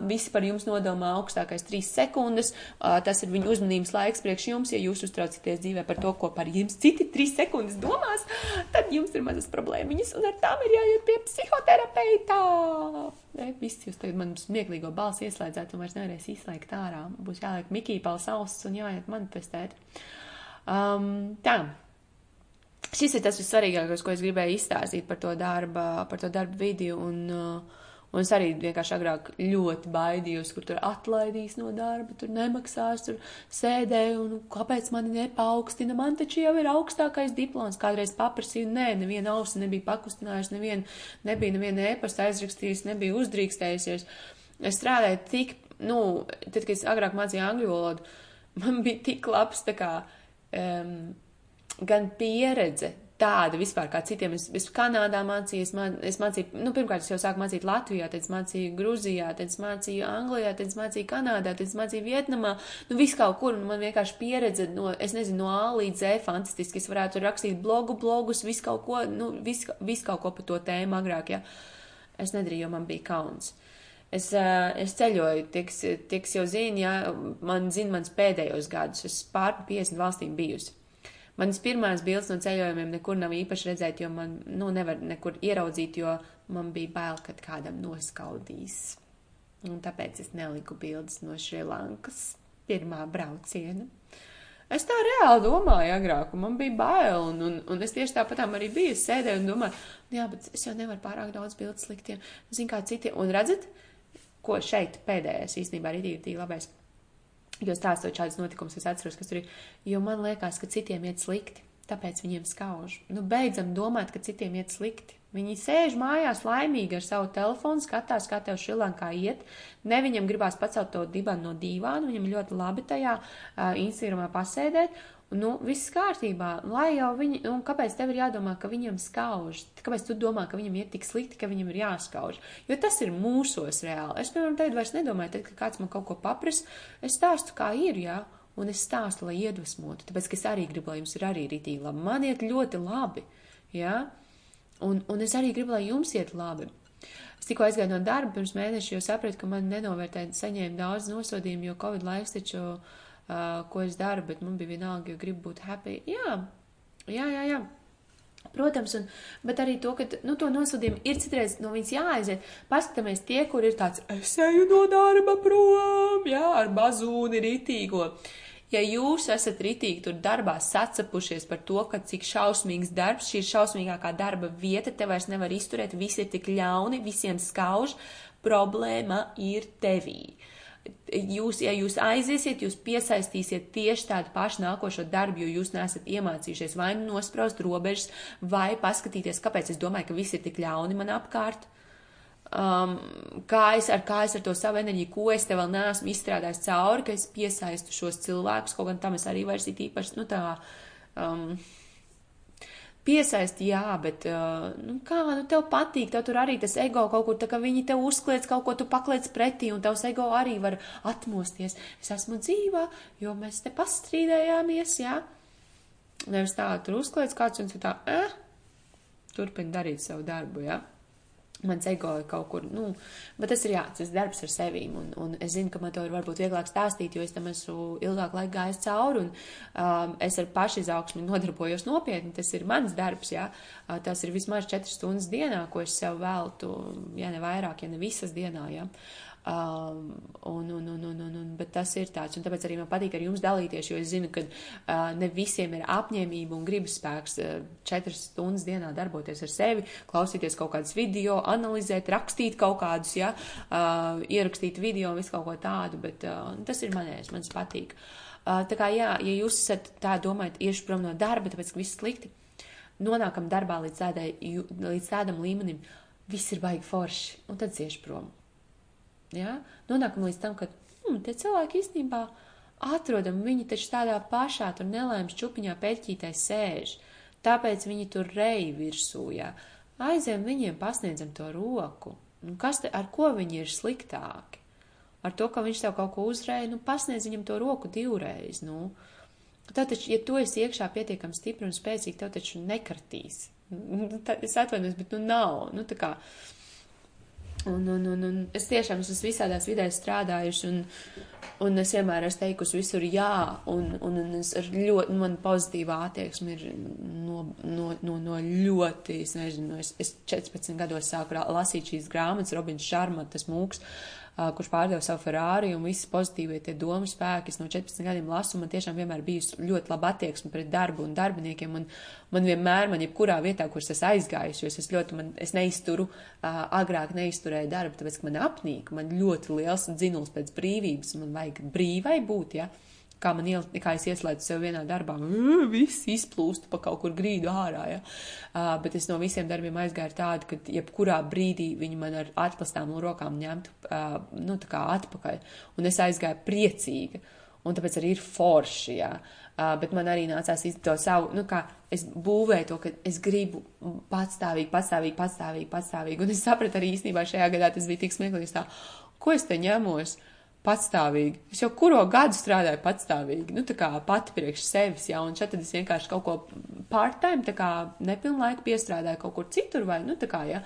Visi par jums nodomā augstākais trīs sekundes. Tas ir viņu uzmanības laiks priekš jums. Ja jūs uztraucaties dzīvē par to, ko par jums citi trīs sekundes domās, tad jums ir mazas problēmiņas, un ar tām ir jāiet pie psihoterapeita. Ne, viss jūs tagad man smieklīgo balsi ieslēdzāt un vairs nevarēs izslēgt ārā. Būs jāliek Mikī pals auss un jāiet manifestēt. Um, tā. Šis ir tas vissvarīgākais, ko es gribēju izstāstīt par to darba, par to darba vidi un uh, Un es arī vienkārši agrāk ļoti baidījos, kur tur atlaidīs no darba, tur nemaksās, tur sēdēju, un kāpēc mani nepaukstina, man taču jau ir augstākais diploms. Kādreiz paprasīju, nē, neviena ausa nebija pakustinājusi, neviena, nebija neviena ēpasta aizrakstījusi, nebija uzdrīkstējusies. Es strādāju tik, nu, tad, kad es agrāk mācīju angļu valodu, man bija tik labs, tā kā, um, gan pieredze, tāda vispār kā citiem. Es, es Kanādā mācījos, man, es mācīju, nu, pirmkārt, es jau sāku mācīt Latvijā, tad es mācīju Gruzijā, tad es mācīju Anglijā, tad es mācīju Kanādā, tad es mācīju Vietnamā, nu, viss kaut kur, un man vienkārši pieredze no, es nezinu, no A līdz Z fantastiski. Es varētu rakstīt blogu, blogus, visu kaut ko, nu, visu, visu kaut ko par to tēmu agrāk. Ja. Es nedarīju, jo man bija kauns. Es, es ceļoju, tiks, tiks jau zina, ja man zina mans pēdējos gadus. Es pār 50 valstīm bijusi. Manas pirmās bildes no ceļojumiem nekur nav īpaši redzēt, jo man, nu, nevar nekur ieraudzīt, jo man bija bail, kad kādam noskaudīs. Un tāpēc es neliku bildes no Šrilankas pirmā brauciena. Es tā reāli domāju agrāk, un man bija bail, un, un, un es tieši tāpatām arī biju, sēdēju un domāju, nu jā, bet es jau nevaru pārāk daudz bildes likt, zin kā citiem, un redzat, ko šeit pēdējais īstenībā ir tīri labais. Jo stāstot šādus notikumus, es atceros, kas tur ir, jo man liekas, ka citiem iet slikti, tāpēc viņiem skauž. Nu, beidzam domāt, ka citiem iet slikti. Viņi sēž mājās laimīgi ar savu telefonu, skatās, kā tev Šrilankā iet. Ne viņam gribās pacelt to dibanu no dīvāna, viņam ļoti labi tajā uh, Instagramā pasēdēt, Nu, viss kārtībā, lai jau viņi, un kāpēc tev ir jādomā, ka viņam skauž? Kāpēc tu domā, ka viņam ir tik slikti, ka viņam ir jāskauž? Jo tas ir mūsos reāli. Es, piemēram, tagad vairs nedomāju, tad, kad kāds man kaut ko papras, es stāstu, kā ir, jā, un es stāstu, lai iedvesmotu, tāpēc, ka es arī gribu, lai jums ir arī ritīgi labi. Man iet ļoti labi, jā, un, un es arī gribu, lai jums iet labi. Es tikko aizgāju no darba pirms mēneša, jo sapratu, ka man nenovērtēja saņēma daudz nosodījumu, jo Covid laiks taču uh, ko es daru, bet man bija vienalga, jo gribu būt happy. Jā, jā, jā. jā. Protams, un, bet arī to, ka nu, to nosodījumu ir citreiz no viņas jāaiziet. Paskatāmies tie, kur ir tāds, es eju no darba prom, jā, ar bazūni ritīgo. Ja jūs esat ritīgi tur darbā sacapušies par to, ka cik šausmīgs darbs, šī ir šausmīgākā darba vieta, te vairs nevar izturēt, visi ir tik ļauni, visiem skauž, problēma ir tevī. Jūs, ja jūs aiziesiet, jūs piesaistīsiet tieši tādu pašu nākošo darbu, jo jūs nesat iemācījušies vai nu nospraust robežas, vai paskatīties, kāpēc es domāju, ka visi ir tik ļauni man apkārt. Um, kā es ar, kā es ar to savu enerģiju, ko es te vēl neesmu izstrādājis cauri, ka es piesaistu šos cilvēkus, kaut gan tam es arī vairs īpaši, nu tā, um, Piesaisti, jā, bet, uh, nu, kā, nu, tev patīk, tev tur arī tas ego kaut kur, tā kā viņi tev uzkliedz kaut ko, tu pakliedz pretī, un tavs ego arī var atmosties. Es esmu dzīvā, jo mēs te pastrīdējāmies, jā. Nevis tā, tur uzkliedz kāds, un tu tā, eh, turpini darīt savu darbu, jā mans ego ir kaut kur, nu, bet tas ir jā, tas darbs ar sevīm, un, un es zinu, ka man to ir varbūt vieglāk stāstīt, jo es tam esmu ilgāk laika gājis cauri, un um, es ar pašizaugsmi nodarbojos nopietni, tas ir mans darbs, jā, uh, tas ir vismaz 4 stundas dienā, ko es sev veltu, ja ne vairāk, ja ne visas dienā, jā. Uh, Um, un, un, un, un, un, un, bet tas ir tāds, un tāpēc arī man patīk ar jums dalīties, jo es zinu, ka uh, ne visiem ir apņēmība un gribas spēks uh, četras stundas dienā darboties ar sevi, klausīties kaut kādus video, analizēt, rakstīt kaut kādus, ja, uh, ierakstīt video un visu kaut ko tādu, bet uh, tas ir manējais, man tas patīk. Uh, tā kā jā, ja jūs esat tā domājat, iešu prom no darba, tāpēc, ka viss slikti, nonākam darbā līdz, tādai, līdz tādam līmenim, viss ir baigi forši, un tad cieši prom. Ja? Nonākam līdz tam, ka hmm, tie cilvēki īstenībā atrodam, viņi taču tādā pašā tur nelēmas čupiņā pēķītē sēž, tāpēc viņi tur rei virsū, ja? aiziem viņiem pasniedzam to roku. Nu, kas te, ar ko viņi ir sliktāki? Ar to, ka viņš tev kaut ko uzrēja, nu, pasniedz viņam to roku divreiz, nu. Tad taču, ja tu esi iekšā pietiekami stipri un spēcīgi, tev taču nekartīs. Nu, es atvainojos, bet nu nav. Nu, tā kā, uh, Un, un, un, un es tiešām esmu visādās vidēs strādājuši, un, un es vienmēr esmu teikusi visur jā, un, un, un es ar ļoti, man pozitīvā attieksme ir no, no, no, no ļoti, es nezinu, es, es 14 gados sāku lasīt šīs grāmatas, Robins Šarma, tas mūks, uh, kurš pārdeva savu Ferrari un visas pozitīvie tie domu spēki. Es no 14 gadiem lasu, man tiešām vienmēr bijusi ļoti laba attieksme pret darbu un darbiniekiem. Un man vienmēr, man jebkurā vietā, kuras es aizgājusi, jo es ļoti, man, es neizturu, agrāk neizturēju darbu, tāpēc, ka man apnīk, man ļoti liels dzinuls pēc brīvības, man vajag brīvai būt, ja kā, iel, kā es ieslēdzu sev vienā darbā, viss izplūst pa kaut kur grīdu ārā, ja. Uh, bet es no visiem darbiem aizgāju tādu, ka jebkurā brīdī viņi man ar atplastām rokām ņemtu, uh, nu, atpakaļ, un es aizgāju priecīga, un tāpēc arī ir forši, jā. Uh, bet man arī nācās izdarīt to savu, nu, kā es būvēju to, ka es gribu patstāvīgi, patstāvīgi, patstāvīgi, patstāvīgi, un es sapratu arī īstenībā šajā gadā tas bija tik smieklīgi, tā, ko es te ņemos? Uh, patstāvīgi. Es jau kuro gadu strādāju patstāvīgi, nu tā kā pati priekš sevis, jā, un šeit tad es vienkārši kaut ko part-time, tā kā nepilnlaiku piestrādāju kaut kur citur vai, nu tā kā, jā.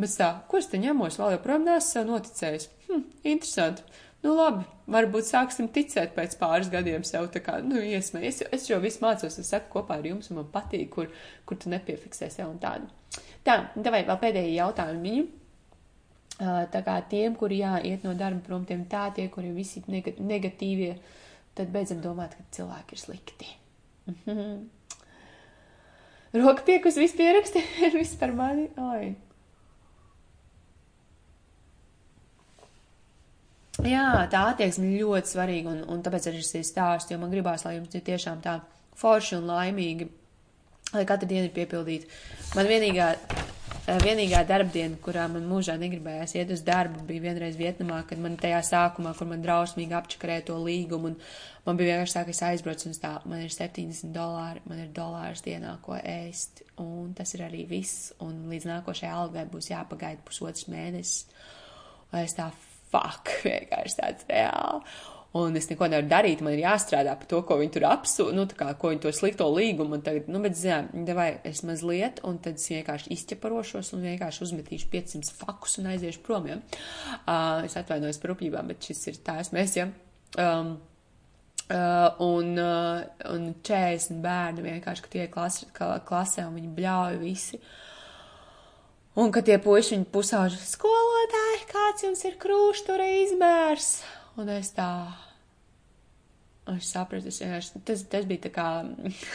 Bet tā, ko es te ņemos, vēl joprojām neesmu sev noticējis. Hm, interesanti. Nu, labi, varbūt sāksim ticēt pēc pāris gadiem sev, tā kā, nu, iesmē. Es, es jau visu mācos, es saku kopā ar jums, un man patīk, kur, kur tu nepiefiksē sev un tādu. Tā, davai vēl pēdējie jautājumi viņu. Tā kā tiem, kuri jāiet no darba prom, tiem tā, tie, kuri visi negatīvie, tad beidzam domāt, ka cilvēki ir slikti. Roka piekus viss pieraksti, viss par mani. Oi. Jā, tā attieksme ir ļoti svarīga, un, un tāpēc arī šis stāsts, jo man gribās, lai jums ir tiešām tā forši un laimīgi, lai katra diena ir piepildīta. Man vienīgā, vienīgā darbdiena, kurā man mūžā negribējās iet uz darbu, bija vienreiz Vietnamā, kad man tajā sākumā, kur man drausmīgi apčakarēja to līgumu, un man bija vienkārši tā, ka es aizbraucu un tā, man ir 70 dolāri, man ir dolārs dienā, ko ēst, un tas ir arī viss, un līdz nākošajai algai būs jāpagaida pusotrs mēnesis. Lai es tā fuck, vienkārši tāds reāli. Un es neko nevaru darīt, man ir jāstrādā par to, ko viņi tur apsūdz, nu, tā kā, ko viņi to slikto līgumu, un tagad, nu, bet, zinām, devai es mazliet, un tad es vienkārši izķeparošos un vienkārši uzmetīšu 500 fakus un aiziešu prom, ja. Uh, es atvainojos par rūpībām, bet šis ir tā, es mēs, ja. Um, Uh, un, uh, un 40 bērni vienkārši, ka tie klas, klasē un viņi bļauj visi. Un kad tie puiši viņi pusauž, skolotāji, kāds jums ir krūštura izmērs? Un es tā, es sapratu, es vienkārši, tas, tas bija tā kā,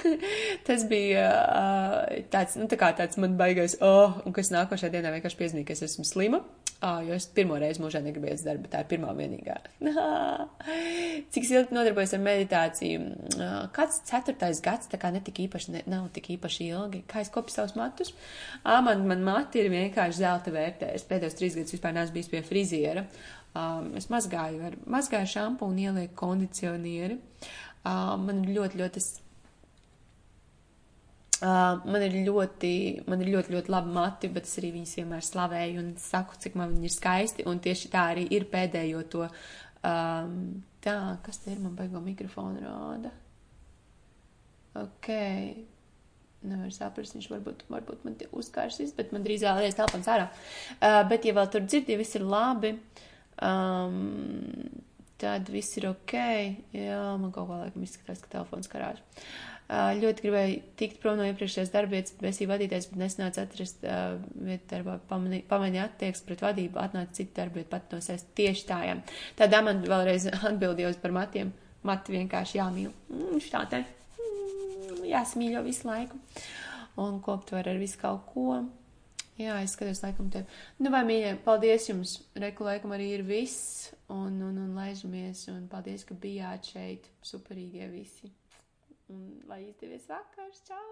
tas bija uh, tāds, nu tā kā tāds man baigais, oh, un kas nākošajā dienā vienkārši piezīmīja, ka es esmu slima. Ah, jo es pirmo reizi mūžā negribēju darbu, bet tā ir pirmā vienīgā. Cik ilgi nodarbojos ar meditāciju? Kāds ceturtais gads, tā kā netik īpaši, ne, nav tik īpaši ilgi. Kā es kopu savus matus? Ā, man, man mati ir vienkārši zelta vērtē. Es pēdējos trīs gadus vispār neesmu bijis pie friziera. Um, es mazgāju ar, mazgāju šampūnu, ielieku kondicionieri. Um, man ļoti, ļoti Uh, man ir ļoti, man ir ļoti, ļoti labi mati, bet es arī viņus vienmēr slavēju un saku, cik man viņi ir skaisti. Un tieši tā arī ir pēdējo to. Um, tā, kas te ir, man beigo mikrofonu rāda. Ok. Nevar saprast, viņš varbūt, varbūt man uzkārsīs, bet man drīz vēlreiz telpams ārā. Uh, bet, ja vēl tur dzird, ja viss ir labi, um, tad viss ir ok. Jā, man kaut kā laikam izskatās, ka telefons karāž. Uh, ļoti gribēju tikt prom no iepriekšējās darbvietas, bet esmu vadītājs, bet nesnāca atrast uh, vietu darbā, pamaņi attieksmi pret vadību, atnāca cita darbieta pat no sevis tieši tā, jā. Tādā man vēlreiz atbildījos par matiem. Mati vienkārši jāmīl. Mm, viņš tā te mm, jāsmīļo visu laiku. Un kopt var ar visu kaut ko. Jā, es skatos laikam tev. Nu, vai mīļie, paldies jums. Reku laikam arī ir viss. Un, un, un laižamies. Un paldies, ka bijāt šeit. Superīgie visi. Un lai izdevies vakars, čau!